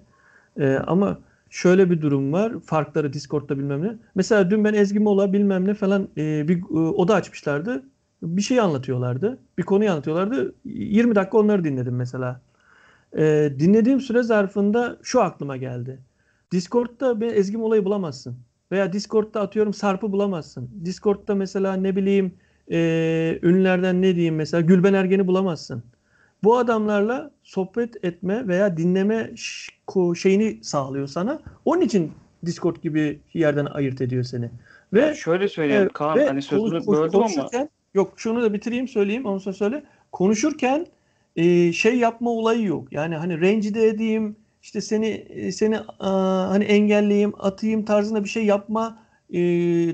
E, ama şöyle bir durum var. Farkları Discord'da bilmem ne. Mesela dün ben Ezgi Mola bilmem ne falan e, bir oda açmışlardı. Bir şey anlatıyorlardı. Bir konuyu anlatıyorlardı. 20 dakika onları dinledim mesela. Dinlediğim süre zarfında şu aklıma geldi. Discord'da bir Ezgi Mola'yı bulamazsın. Veya Discord'da atıyorum Sarp'ı bulamazsın. Discord'da mesela ne bileyim e, ünlülerden ne diyeyim mesela Gülben Ergen'i bulamazsın. Bu adamlarla sohbet etme veya dinleme şeyini sağlıyor sana. Onun için Discord gibi yerden ayırt ediyor seni. Ve şöyle söyleyeyim Evet, Kaan ve hani sözünü konuş- böldüm ama Yok şunu da bitireyim söyleyeyim ondan sonra söyle. Konuşurken e, şey yapma olayı yok. Yani hani rencide edeyim işte seni e, seni aa, hani engelleyeyim atayım tarzında bir şey yapma e,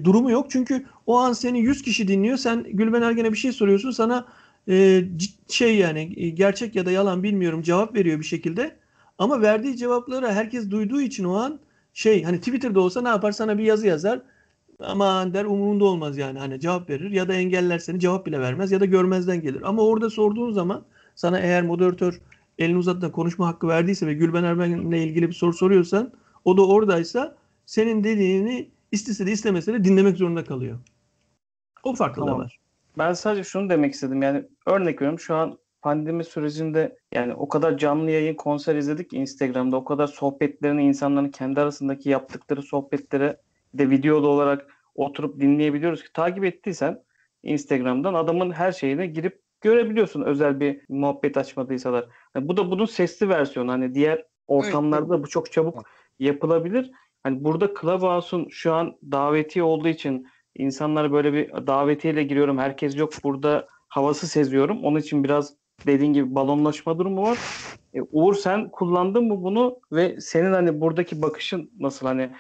durumu yok. Çünkü o an seni 100 kişi dinliyor. Sen Gülben Ergen'e bir şey soruyorsun. Sana e, şey yani e, gerçek ya da yalan bilmiyorum cevap veriyor bir şekilde. Ama verdiği cevapları herkes duyduğu için o an şey hani Twitter'da olsa ne yapar sana bir yazı yazar aman der umurunda olmaz yani hani cevap verir ya da engeller seni cevap bile vermez ya da görmezden gelir. Ama orada sorduğun zaman sana eğer moderatör elini uzatıp da konuşma hakkı verdiyse ve Gülben Erben'le ilgili bir soru soruyorsan o da oradaysa senin dediğini istese de istemese de dinlemek zorunda kalıyor. O farklılığı Tamam. var. Ben sadece şunu demek istedim. Yani örnek veriyorum şu an pandemi sürecinde yani o kadar canlı yayın konser izledik ki Instagram'da o kadar sohbetlerini insanların kendi arasındaki yaptıkları sohbetleri de videolu olarak oturup dinleyebiliyoruz ki takip ettiysen Instagram'dan adamın her şeyine girip görebiliyorsun özel bir muhabbet açmadıysalar. Yani bu da bunun sesli versiyonu. Hani diğer ortamlarda bu çok çabuk yapılabilir. Hani burada Clubhouse'un şu an davetiye olduğu için insanlar böyle bir davetiyeyle giriyorum. Herkes yok burada havası seziyorum. Onun için biraz dediğin gibi balonlaşma durumu var. E, Uğur sen kullandın mı bunu ve senin hani buradaki bakışın nasıl hani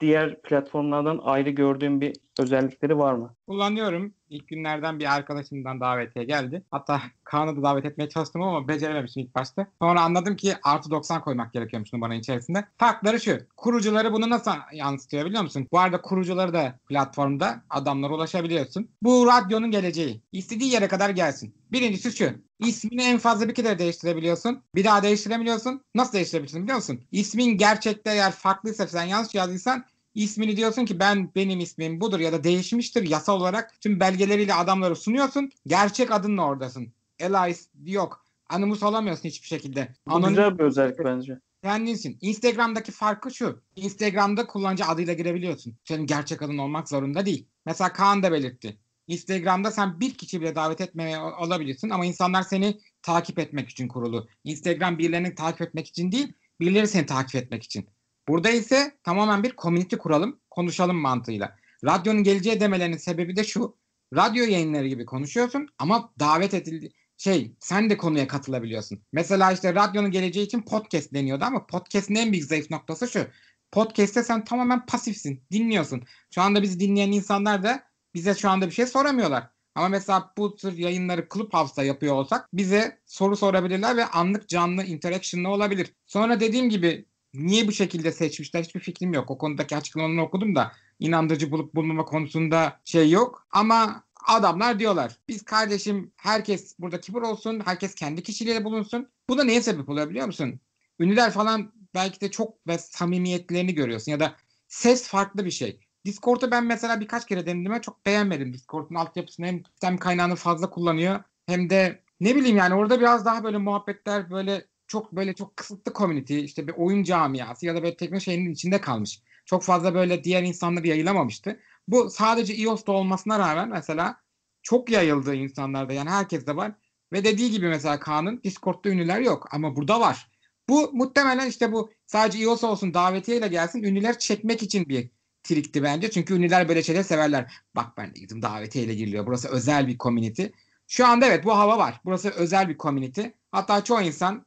diğer platformlardan ayrı gördüğün bir özellikleri var mı? Kullanıyorum. İlk günlerden bir arkadaşımdan davetiye geldi. Hatta Kaan'ı da davet etmeye çalıştım ama becerememişim ilk başta. Sonra anladım ki artı 90 koymak gerekiyormuş numaranın içerisinde. Farkları şu. Kurucuları bunu nasıl yansıtıyor biliyor musun? Bu arada kurucuları da platformda adamlara ulaşabiliyorsun. Bu radyonun geleceği. İstediği yere kadar gelsin. Birincisi şu. İsmini en fazla bir kere değiştirebiliyorsun. Bir daha değiştiremiyorsun. Nasıl değiştirebilirsin biliyor musun? İsmin gerçekte eğer farklıysa sen yanlış yazdıysan ismini diyorsun ki ben benim ismim budur ya da değişmiştir yasal olarak tüm belgeleriyle adamları sunuyorsun. Gerçek adınla oradasın. Elias yok. Animus olamıyorsun hiçbir şekilde. Bu Anonim güzel bir özellik bence. kendinsin. Instagram'daki farkı şu. Instagram'da kullanıcı adıyla girebiliyorsun. Senin gerçek adın olmak zorunda değil. Mesela Kaan da belirtti. Instagram'da sen bir kişi bile davet etmeye olabilirsin ama insanlar seni takip etmek için kurulu. Instagram birilerini takip etmek için değil, birileri seni takip etmek için. Burada ise tamamen bir community kuralım, konuşalım mantığıyla. Radyonun geleceği demelerinin sebebi de şu. Radyo yayınları gibi konuşuyorsun ama davet edildi şey sen de konuya katılabiliyorsun. Mesela işte radyonun geleceği için podcast deniyordu ama podcast'in en büyük zayıf noktası şu. Podcast'te sen tamamen pasifsin, dinliyorsun. Şu anda bizi dinleyen insanlar da bize şu anda bir şey soramıyorlar. Ama mesela bu tür yayınları Clubhouse'da yapıyor olsak bize soru sorabilirler ve anlık canlı interaction'lı olabilir. Sonra dediğim gibi niye bu şekilde seçmişler hiçbir fikrim yok. O konudaki açıklamalarını okudum da inandırıcı bulup bulmama konusunda şey yok. Ama adamlar diyorlar biz kardeşim herkes burada kibir olsun herkes kendi kişiliğiyle bulunsun. Bu da neye sebep oluyor biliyor musun? Ünlüler falan belki de çok ve samimiyetlerini görüyorsun ya da ses farklı bir şey. Discord'u ben mesela birkaç kere denedim çok beğenmedim. Discord'un altyapısını hem sistem kaynağını fazla kullanıyor hem de ne bileyim yani orada biraz daha böyle muhabbetler böyle çok böyle çok kısıtlı community işte bir oyun camiası ya da böyle teknoloji şeyinin içinde kalmış. Çok fazla böyle diğer insanlara yayılamamıştı. Bu sadece iOS'ta olmasına rağmen mesela çok yayıldı insanlarda yani herkes de var. Ve dediği gibi mesela Kaan'ın Discord'da ünlüler yok ama burada var. Bu muhtemelen işte bu sadece iOS olsun davetiyeyle gelsin ünlüler çekmek için bir trikti bence. Çünkü ünlüler böyle şeyler severler. Bak ben de gittim davetiyeyle giriliyor. Burası özel bir community. Şu anda evet bu hava var. Burası özel bir community. Hatta çoğu insan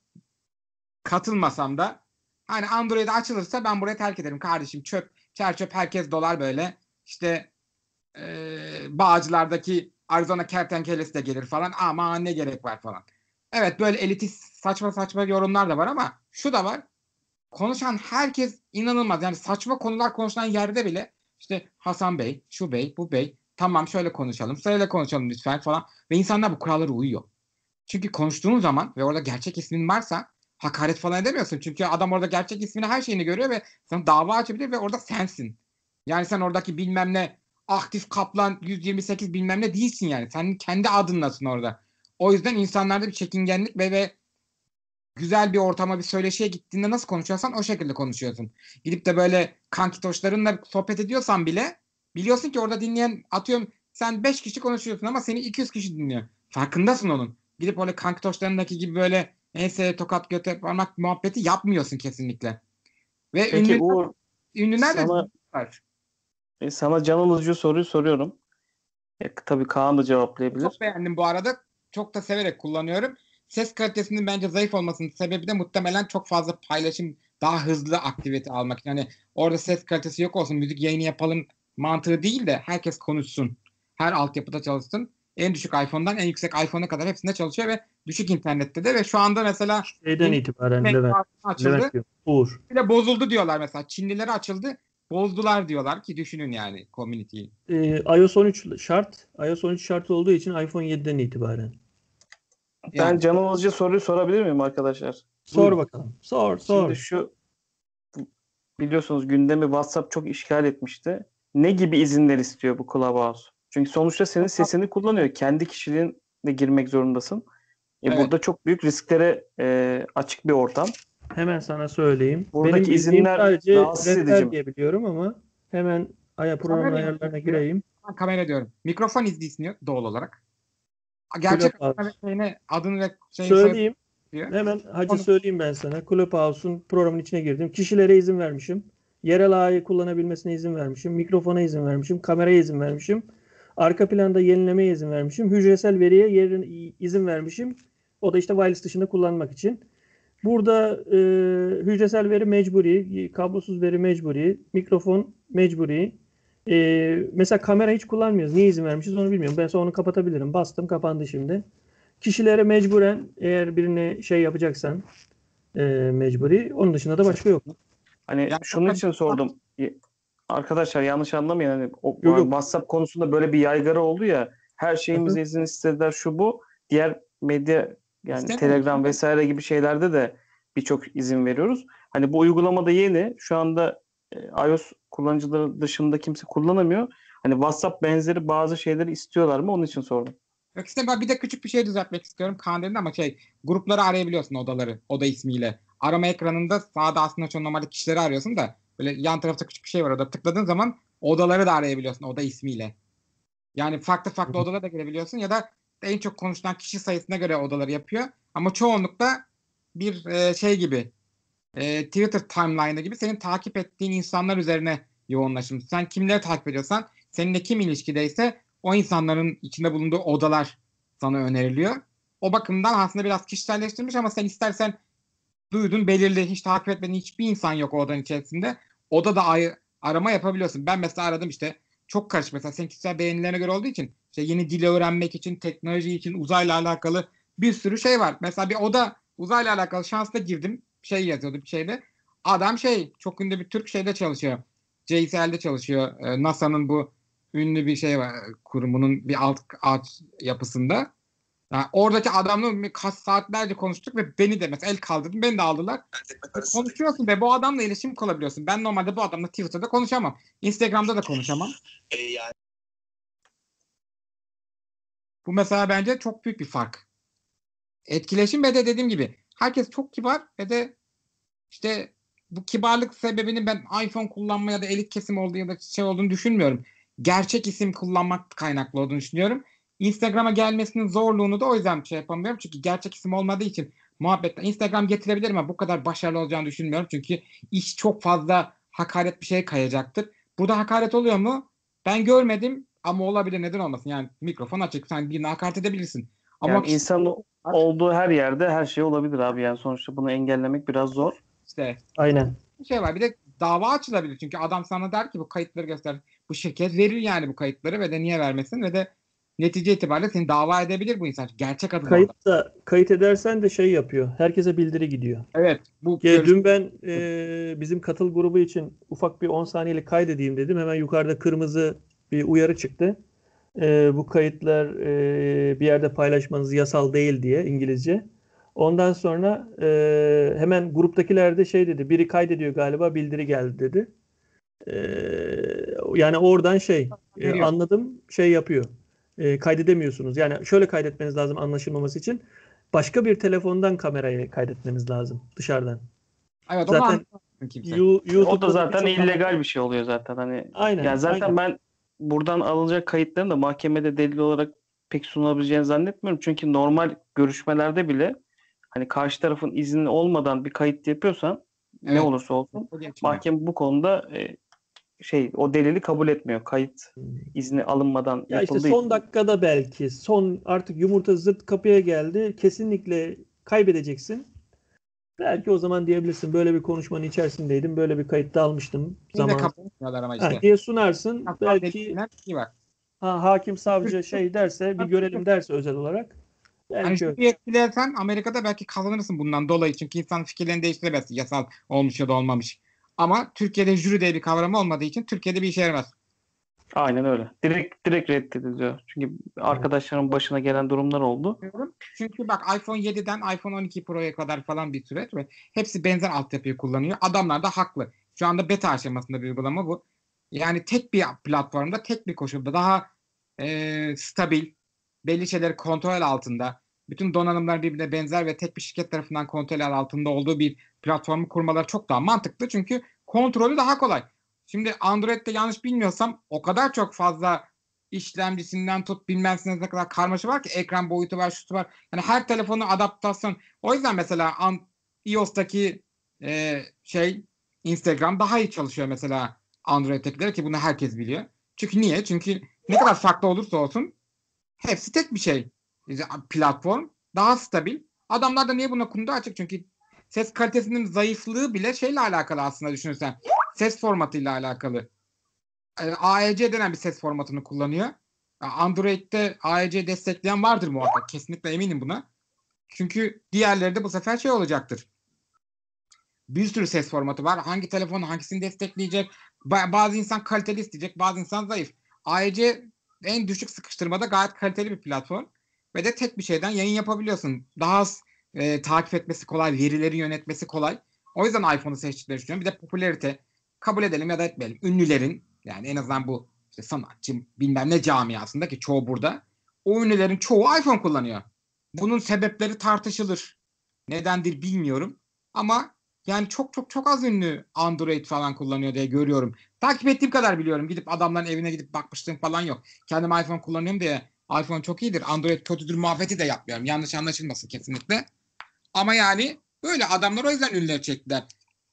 katılmasam da hani Android açılırsa ben burayı terk ederim kardeşim çöp çer çöp herkes dolar böyle işte e, Bağcılar'daki Arizona kertenkelesi de gelir falan. Ama ne gerek var falan. Evet böyle elitist saçma saçma yorumlar da var ama şu da var. Konuşan herkes inanılmaz. Yani saçma konular konuşulan yerde bile işte Hasan Bey, şu bey, bu bey tamam şöyle konuşalım, sırayla konuşalım lütfen falan. Ve insanlar bu kurallara uyuyor. Çünkü konuştuğun zaman ve orada gerçek ismin varsa hakaret falan edemiyorsun. Çünkü adam orada gerçek ismini her şeyini görüyor ve sana dava açabilir ve orada sensin. Yani sen oradaki bilmem ne aktif kaplan 128 bilmem ne değilsin yani. Sen kendi adınlasın orada. O yüzden insanlarda bir çekingenlik ve, ve güzel bir ortama bir söyleşiye gittiğinde nasıl konuşuyorsan o şekilde konuşuyorsun. Gidip de böyle kankitoşlarınla sohbet ediyorsan bile biliyorsun ki orada dinleyen atıyorum sen 5 kişi konuşuyorsun ama seni 200 kişi dinliyor. Farkındasın onun. Gidip öyle kankitoşlarındaki gibi böyle neyse tokat göte parmak muhabbeti yapmıyorsun kesinlikle. Ve Peki ünlü, Uğur ünlüler de sana- var. e, sana can alıcı soruyu soruyorum. E, tabii Kaan da cevaplayabilir. Çok beğendim bu arada. Çok da severek kullanıyorum. Ses kalitesinin bence zayıf olmasının sebebi de muhtemelen çok fazla paylaşım, daha hızlı aktivite almak. Yani orada ses kalitesi yok olsun, müzik yayını yapalım mantığı değil de herkes konuşsun. Her altyapıda çalışsın. En düşük iPhone'dan en yüksek iPhone'a kadar hepsinde çalışıyor ve düşük internette de ve şu anda mesela Şeyden itibaren Levent. açıldı. Levent diyor. Uğur. Bir de bozuldu diyorlar mesela. Çinlilere açıldı. Bozdular diyorlar ki düşünün yani community'yi. Ee, iOS 13 şart. iOS 13 şart olduğu için iPhone 7'den itibaren. Ben Yani. can alıcı soruyu sorabilir miyim arkadaşlar? Sor Buyurun. bakalım. Sor sor. Şimdi şu biliyorsunuz gündemi WhatsApp çok işgal etmişti. Ne gibi izinler istiyor bu Clubhouse? Çünkü sonuçta senin sesini kullanıyor. Kendi kişiliğinle girmek zorundasın. E Evet. Burada çok büyük risklere e, açık bir ortam. Hemen sana söyleyeyim. Buradaki Benim izinler sadece rahatsız rehber edici mi? diye biliyorum ama hemen aya program Kamera ayarlarına gireyim. Ben kamera diyorum. Mikrofon izni istiyor doğal olarak. Gerçek Clubhouse. adını ve şeyini, Söyleyeyim. diyor. Hemen hacı Onu- söyleyeyim ben sana. Clubhouse'un programın içine girdim. Kişilere izin vermişim. Yerel ağayı kullanabilmesine izin vermişim. Mikrofona izin vermişim. Kameraya izin vermişim. Arka planda yenilemeye izin vermişim. Hücresel veriye yerin, izin vermişim. O da işte wireless dışında kullanmak için. Burada e, hücresel veri mecburi, kablosuz veri mecburi, mikrofon mecburi. E, mesela kamera hiç kullanmıyoruz. Niye izin vermişiz onu bilmiyorum. Ben sonra onu kapatabilirim. Bastım kapandı şimdi. Kişilere mecburen eğer birine şey yapacaksan e, mecburi. Onun dışında da başka yok. Hani Ya şunun için sordum. Arkadaşlar yanlış anlamayın. Hani o, Yok, yok. WhatsApp konusunda böyle bir yaygara oldu ya. Her şeyimize izin istediler şu bu. Diğer medya yani İstemiyor. Telegram vesaire gibi şeylerde de birçok izin veriyoruz. Hani bu uygulamada yeni. Şu anda e, iOS kullanıcıları dışında kimse kullanamıyor. Hani WhatsApp benzeri bazı şeyleri istiyorlar mı? Onun için sordum. Yok işte ben bir de küçük bir şey düzeltmek istiyorum. Kaan dedi ama şey grupları arayabiliyorsun odaları oda ismiyle. Arama ekranında sağda aslında çok normalde kişileri arıyorsun da böyle yan tarafta küçük bir şey var orada tıkladığın zaman odaları da arayabiliyorsun oda ismiyle. Yani farklı farklı odalara da girebiliyorsun ya da en çok konuşulan kişi sayısına göre odaları yapıyor. Ama çoğunlukla bir e, şey gibi e, Twitter timeline'ı gibi senin takip ettiğin insanlar üzerine yoğunlaşım. Sen kimleri takip ediyorsan seninle kim ilişkideyse o insanların içinde bulunduğu odalar sana öneriliyor. O bakımdan aslında biraz kişiselleştirmiş ama sen istersen duydun belirli hiç takip etmediğin hiçbir insan yok o odanın içerisinde. Oda da ay- arama yapabiliyorsun. Ben mesela aradım işte çok karışık mesela senin kişisel beğenilerine göre olduğu için işte yeni dil öğrenmek için, teknoloji için, uzayla alakalı bir sürü şey var. Mesela bir oda uzayla alakalı şansla girdim. Şey yazıyordu bir şeyde. Adam şey çok ünlü bir Türk şeyde çalışıyor. JSL'de çalışıyor. Ee, NASA'nın bu ünlü bir şey var kurumunun bir alt ağaç yapısında. Yani oradaki adamla kaç saatlerce konuştuk ve beni de mesela el kaldırdım beni de aldılar. Konuşuyorsun ve bu adamla iletişim kurabiliyorsun. Ben normalde bu adamla Twitter'da konuşamam. Instagram'da da konuşamam. Bu mesela bence çok büyük bir fark. Etkileşim ve de dediğim gibi herkes çok kibar ve de işte bu kibarlık sebebini ben iPhone kullanma ya da elit kesim olduğu ya da şey olduğunu düşünmüyorum. Gerçek isim kullanmak kaynaklı olduğunu düşünüyorum. Instagram'a gelmesinin zorluğunu da o yüzden şey yapamıyorum. Çünkü gerçek isim olmadığı için muhabbetle Instagram getirebilir ama bu kadar başarılı olacağını düşünmüyorum. Çünkü iş çok fazla hakaret bir şeye kayacaktır. Burada hakaret oluyor mu? Ben görmedim ama olabilir neden olmasın. Yani mikrofon açık sen birine hakaret edebilirsin. Ama Yani insan olduğu her yerde her şey olabilir abi. Yani sonuçta bunu engellemek biraz zor. işte Aynen. bir şey var. Bir de dava açılabilir. Çünkü adam sana der ki bu kayıtları göster. Bu şirket verir yani bu kayıtları ve de niye vermesin ve de netice itibariyle seni dava edebilir bu insan. Gerçek adın orada. Kayıt da kayıt edersen de şey yapıyor. Herkese bildiri gidiyor. Evet. Bu Ya görüş- dün ben e, bizim katıl grubu için ufak bir 10 saniyelik kaydedeyim dedim. Hemen yukarıda kırmızı bir uyarı çıktı. E, bu kayıtlar e, bir yerde paylaşmanız yasal değil diye İngilizce. Ondan sonra e, hemen gruptakiler de şey dedi. Biri kaydediyor galiba bildiri geldi dedi. E, yani oradan şey e, anladım şey yapıyor. E, kaydedemiyorsunuz. Yani şöyle kaydetmeniz lazım anlaşılmaması için. Başka bir telefondan kamerayı kaydetmeniz lazım dışarıdan. Evet, zaten- onu anlamıyor kimse. You- O YouTube'da da zaten illegal bir şey oluyor zaten hani. Aynen. Yani zaten aynen. ben buradan alınacak kayıtların da mahkemede delil olarak pek sunulabileceğini zannetmiyorum. Çünkü normal görüşmelerde bile hani karşı tarafın izni olmadan bir kayıt yapıyorsan ne Evet. olursa olsun mahkeme bu konuda e, şey o delili kabul etmiyor. Kayıt izni alınmadan Ya işte yapıldığı son için. dakikada belki son artık yumurta zırt kapıya geldi. Kesinlikle kaybedeceksin. Belki o zaman diyebilirsin böyle bir konuşmanın içerisindeydim. Böyle bir kayıtta almıştım Yine etmiyorlar ama işte. diye sunarsın. Hatta Belki iyi bak. ha, hakim savcı şey derse bir görelim derse özel olarak. Belki şu bir etkilersen Amerika'da belki kazanırsın bundan dolayı. Çünkü insan fikirlerini değiştiremez. Yasal olmuş ya da olmamış. Ama Türkiye'de jüri diye bir kavram olmadığı için Türkiye'de bir işe yaramaz. Aynen öyle. Direkt direkt reddediliyor. Çünkü arkadaşlarımın başına gelen durumlar oldu. Çünkü bak iPhone 7'den iPhone 12 Pro'ya kadar falan bir süreç ve hepsi benzer altyapıyı kullanıyor. Adamlar da haklı. Şu anda beta aşamasında bir uygulama bu. Yani tek bir platformda, tek bir koşulda daha e, stabil, belli şeyleri kontrol altında, bütün donanımlar birbirine benzer ve tek bir şirket tarafından kontrol altında olduğu bir platformu kurmaları çok daha mantıklı. Çünkü kontrolü daha kolay. Şimdi Android'de yanlış bilmiyorsam o kadar çok fazla işlemcisinden tut bilmem ne kadar karmaşa var ki ekran boyutu var, şutu var. Yani her telefonu adaptasyon. O yüzden mesela iOS'taki e, şey Instagram daha iyi çalışıyor mesela Android'tekilere ki bunu herkes biliyor. Çünkü niye? Çünkü ne kadar farklı olursa olsun hepsi tek bir şey. Platform daha stabil. Adamlar da niye buna kundu açık? Çünkü ses kalitesinin zayıflığı bile şeyle alakalı aslında düşünürsen. Ses formatıyla alakalı. E, AEC denen bir ses formatını kullanıyor. Android'de AEC destekleyen vardır muhakkak. Kesinlikle eminim buna. Çünkü diğerleri de bu sefer şey olacaktır. Bir sürü ses formatı var. Hangi telefon hangisini destekleyecek? Ba- bazı insan kaliteli isteyecek, bazı insan zayıf. AEC en düşük sıkıştırmada gayet kaliteli bir platform. Ve de tek bir şeyden yayın yapabiliyorsun. Daha az e, takip etmesi kolay, verileri yönetmesi kolay. O yüzden iPhone'u seçtikleri düşünüyorum. Bir de popülarite kabul edelim ya da etmeyelim. Ünlülerin yani en azından bu işte sanatçı bilmem ne camiasında ki çoğu burada. O ünlülerin çoğu iPhone kullanıyor. Bunun sebepleri tartışılır. Nedendir bilmiyorum. Ama yani çok çok çok az ünlü Android falan kullanıyor diye görüyorum. Takip ettiğim kadar biliyorum. Gidip adamların evine gidip bakmışlığım falan yok. Kendim iPhone kullanıyorum diye iPhone çok iyidir. Android kötüdür muhabbeti de yapmıyorum. Yanlış anlaşılmasın kesinlikle. Ama yani böyle adamlar o yüzden ünlüler çektiler.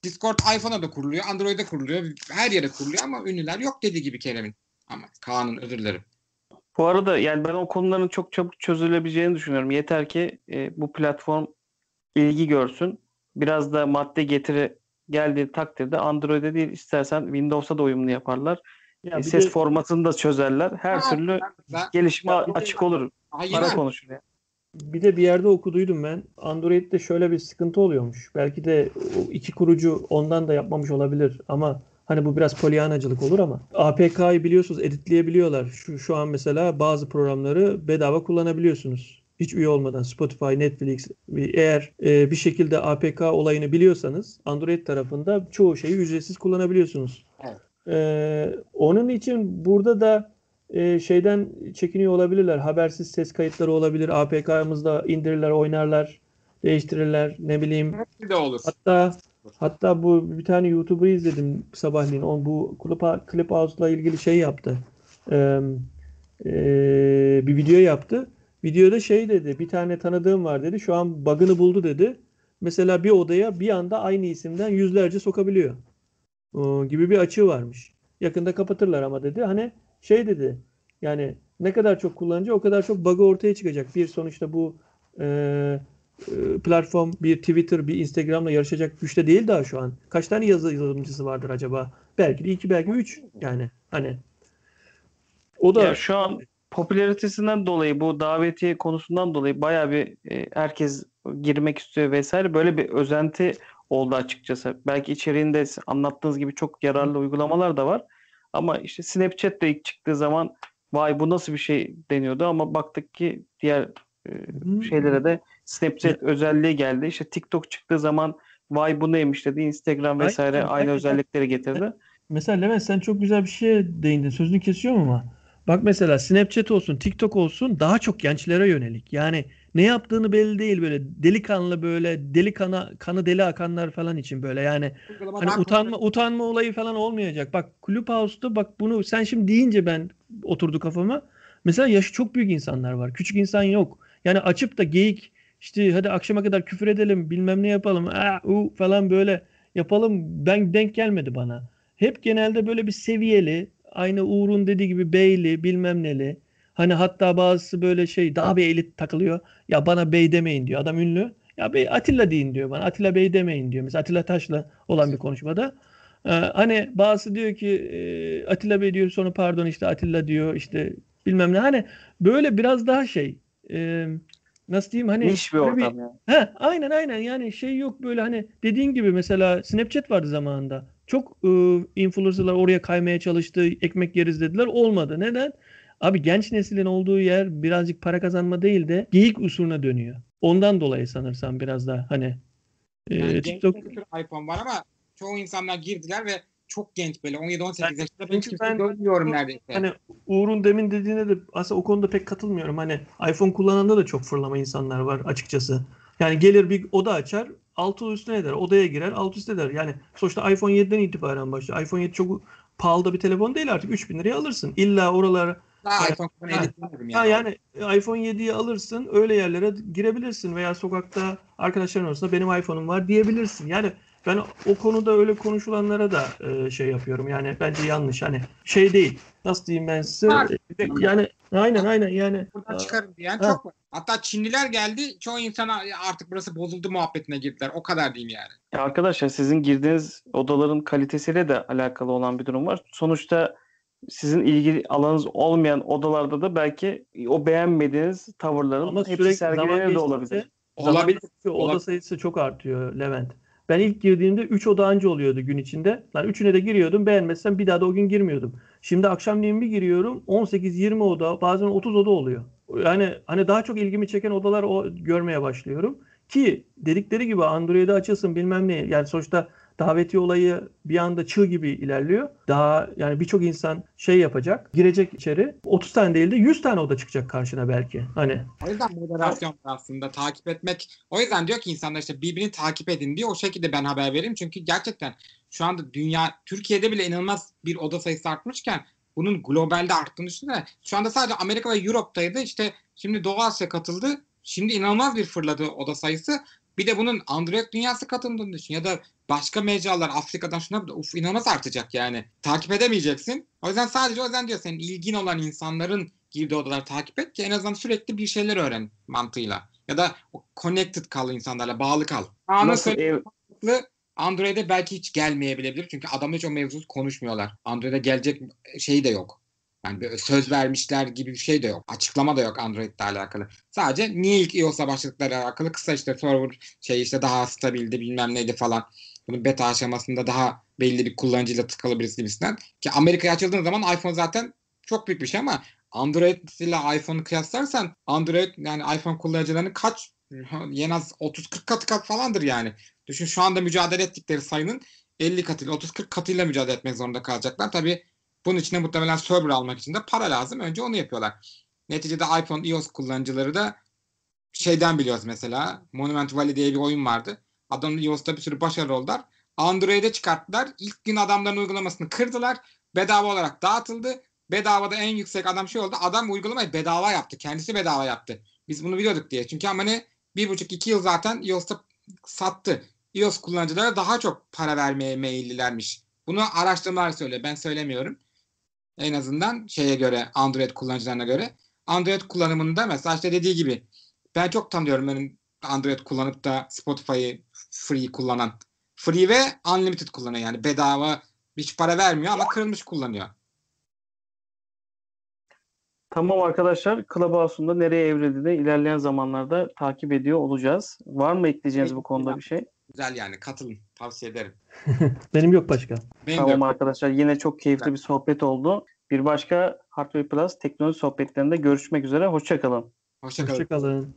Discord iPhone'a da kuruluyor, Android'e kuruluyor, her yere kuruluyor ama ünlüler yok dediği gibi Kerem'in. Ama Kaan'ın özür dilerim. Bu arada yani ben o konuların çok çabuk çözülebileceğini düşünüyorum. Yeter ki e, bu platform ilgi görsün. Biraz da madde getiri geldiği takdirde Android'e değil istersen Windows'a da uyumlu yaparlar. Ya bir ses de- formatını da çözerler. Her Ha, türlü da- gelişme Ya bir de- açık olur. Hayır. Para konuşur yani. Bir de bir yerde okuduydum ben. Android'de şöyle bir sıkıntı oluyormuş. Belki de o iki kurucu ondan da yapmamış olabilir ama hani bu biraz polyanacılık olur ama APK'yı biliyorsunuz editleyebiliyorlar. Şu şu an mesela bazı programları bedava kullanabiliyorsunuz. Hiç üye olmadan Spotify, Netflix eğer e, bir şekilde APK olayını biliyorsanız Android tarafında çoğu şeyi ücretsiz kullanabiliyorsunuz. Evet. E, onun için burada da e, şeyden çekiniyor olabilirler. Habersiz ses kayıtları olabilir. APK'mızda indirirler, oynarlar, değiştirirler. Ne bileyim. Hepsi de olur. Hatta hatta bu bir tane YouTuber izledim sabahleyin. O bu Clip, Clubhouse'la ilgili şey yaptı. Ee, e, bir video yaptı. Videoda şey dedi. Bir tane tanıdığım var dedi. Şu an bug'ını buldu dedi. Mesela bir odaya bir anda aynı isimden yüzlerce sokabiliyor. O, gibi bir açığı varmış. Yakında kapatırlar ama dedi. Hani şey dedi. Yani ne kadar çok kullanıcı o kadar çok bug ortaya çıkacak. Bir sonuçta bu e, e, platform bir Twitter, bir Instagram'la yarışacak güçte değil daha şu an. Kaç tane yazı yazılımcısı vardır acaba? Belki de iki, belki üç. Yani hani o da Ya şu an popülaritesinden dolayı bu davetiye konusundan dolayı bayağı bir e, herkes girmek istiyor vesaire böyle bir özenti oldu açıkçası. Belki içeriğinde anlattığınız gibi çok yararlı uygulamalar da var. Ama işte Snapchat de ilk çıktığı zaman vay bu nasıl bir şey deniyordu ama baktık ki diğer e, şeylere de Snapchat özelliği geldi. İşte TikTok çıktığı zaman vay bu neymiş dedi. Instagram vesaire aynı özellikleri getirdi. Mesela Levent sen çok güzel bir şeye değindin. Sözünü kesiyorum ama. Bak mesela Snapchat olsun, TikTok olsun daha çok gençlere yönelik. Yani ne yaptığını belli değil böyle delikanlı böyle deli kana, kanı deli akanlar falan için böyle yani hani utanma utanma olayı falan olmayacak. Bak Clubhouse'da bak bunu sen şimdi deyince ben oturdu kafama. Mesela yaşı çok büyük insanlar var. Küçük insan yok. Yani açıp da geyik işte hadi akşama kadar küfür edelim bilmem ne yapalım aa, u falan böyle yapalım ben denk gelmedi bana. Hep genelde böyle bir seviyeli aynı Uğur'un dediği gibi beyli bilmem neli. Hani hatta bazısı böyle şey daha bir elit takılıyor. Ya bana bey demeyin diyor. Adam ünlü. Ya bey Atilla deyin diyor bana. Atilla bey demeyin diyor. Mesela Atilla Taş'la olan bir konuşmada. Ee, hani bazısı diyor ki e, Atilla Bey diyor sonra pardon işte Atilla diyor işte bilmem ne. Hani böyle biraz daha şey e, nasıl diyeyim hani Niş bir ortam yani. He, aynen aynen yani şey yok böyle hani dediğin gibi mesela Snapchat vardı zamanında. Çok e, influencerlar oraya kaymaya çalıştı. Ekmek yeriz dediler. Olmadı. Neden? Abi genç neslin olduğu yer birazcık para kazanma değil de geyik usulüne dönüyor. Ondan dolayı sanırsam biraz daha hani e, Yani TikTok iPhone var ama çoğu insanlar girdiler ve çok genç böyle 17-18 Ben- yaşında ben çünkü kimse ben- görmüyorum neredeyse. Hani Uğur'un demin dediğine de aslında o konuda pek katılmıyorum. Hani iPhone kullananda da çok fırlama insanlar var açıkçası. Yani gelir bir oda açar, altı üstüne eder. Odaya girer, alt üst eder. Yani sonuçta iPhone 7'den itibaren başlıyor. iPhone 7 çok pahalı da bir telefon değil artık. 3000 liraya alırsın. İlla oralara iPhone Ha. düşünmedim Ha yani. yani iPhone 7'yi alırsın, öyle yerlere girebilirsin veya sokakta arkadaşların arasında benim iPhone'um var diyebilirsin. Yani ben o konuda öyle konuşulanlara da e, şey yapıyorum. Yani bence yanlış. Hani şey değil. Nasıl diyeyim ben size? Var. E, Yani aynen aynen yani. Buradan Aa, çıkarın diyen Ha. çok var. Hatta Çinliler geldi çoğu insana "Ya artık burası bozuldu muhabbetine girdiler. O kadar diyeyim yani. Ya arkadaşlar sizin girdiğiniz odaların kalitesiyle de alakalı olan bir durum var. Sonuçta sizin ilgili alanınız olmayan odalarda da belki o beğenmediğiniz tavırların Ama hepsi da geçtikçe- olabilir. Zaman Olabilir. oda sayısı çok artıyor Levent. Ben ilk girdiğimde 3 oda anca oluyordu gün içinde. Lan üçüne de giriyordum. Beğenmezsem bir daha da o gün girmiyordum. Şimdi akşamleyin bir giriyorum. 18-20 oda, bazen 30 oda oluyor. Yani hani daha çok ilgimi çeken odalar o görmeye başlıyorum. Ki dedikleri gibi Android'e açılsın bilmem ne. Yani sonuçta daveti olayı bir anda çığ gibi ilerliyor. Daha yani birçok insan şey yapacak, girecek içeri. 30 tane değil de 100 tane oda çıkacak karşına belki. Hani O yüzden moderasyon aslında takip etmek. O yüzden diyor ki insanlar işte birbirini takip edin diyor. O şekilde ben haber vereyim. Çünkü gerçekten şu anda dünya Türkiye'de bile inanılmaz bir oda sayısı artmışken bunun globalde arttığını düşünsene. Şu anda sadece Amerika ve Europe'daydı. İşte şimdi Doğu Asya katıldı. Şimdi inanılmaz bir fırladı oda sayısı. Bir de bunun Android dünyası katıldığını düşün. Ya da başka mecralar Afrika'dan şuna uf inanılmaz artacak yani. Takip edemeyeceksin. O yüzden sadece o yüzden diyor senin ilgin olan insanların girdiği odaları takip et ki en azından sürekli bir şeyler öğren mantığıyla. Ya da connected kal insanlarla, bağlı kal. Nasıl ev, Android'e belki hiç gelmeyebilir. Çünkü adamlar hiç o mevzusu konuşmuyorlar. Android'e gelecek şey de yok. Yani söz vermişler gibi bir şey de yok. Açıklama da yok Android'le alakalı. Sadece niye ilk iOS'a başladıkları alakalı kısa işte server şey işte daha stabildi bilmem neydi falan. Bunun beta aşamasında daha belli bir kullanıcıyla tıkalı birisi gibisinden. Ki Amerika'ya açıldığın zaman iPhone zaten çok büyük bir şey ama Android ile iPhone'u kıyaslarsan Android yani iPhone kullanıcılarının kaç en az 30-40 katı kat falandır yani. Düşün şu anda mücadele ettikleri sayının 50 katıyla 30-40 katıyla mücadele etmek zorunda kalacaklar. Tabii bunun için de muhtemelen server almak için de para lazım. Önce onu yapıyorlar. Neticede iPhone iOS kullanıcıları da şeyden biliyoruz mesela. Monument Valley diye bir oyun vardı. Adamın iOS'ta bir sürü başarılı oldular. Android'e çıkarttılar. İlk gün adamların uygulamasını kırdılar. Bedava olarak dağıtıldı. Bedavada en yüksek adam şey oldu. Adam uygulamayı bedava yaptı. Kendisi bedava yaptı. Biz bunu biliyorduk diye. Çünkü ama ne bir buçuk iki yıl zaten iOS'ta sattı. iOS kullanıcılara daha çok para vermeye meyillilermiş. Bunu araştırmalar söylüyor. Ben söylemiyorum. En azından şeye göre Android kullanıcılarına göre. Android kullanımında mesela işte dediği gibi ben çok tanıyorum benim Android kullanıp da Spotify'ı free kullanan. Free ve unlimited kullanıyor yani bedava hiç para vermiyor ama kırılmış kullanıyor. Tamam arkadaşlar. Clubhouse'un da nereye evrildiğini ilerleyen zamanlarda takip ediyor olacağız. Var mı ekleyeceğiniz bu konuda bir şey? Güzel yani katılın. Tavsiye ederim. Benim yok başka. Benim Tamam de arkadaşlar. Yine çok keyifli bir sohbet oldu. Bir başka Hardware Plus teknoloji sohbetlerinde görüşmek üzere. Hoşçakalın. Hoşçakalın. Hoşçakalın.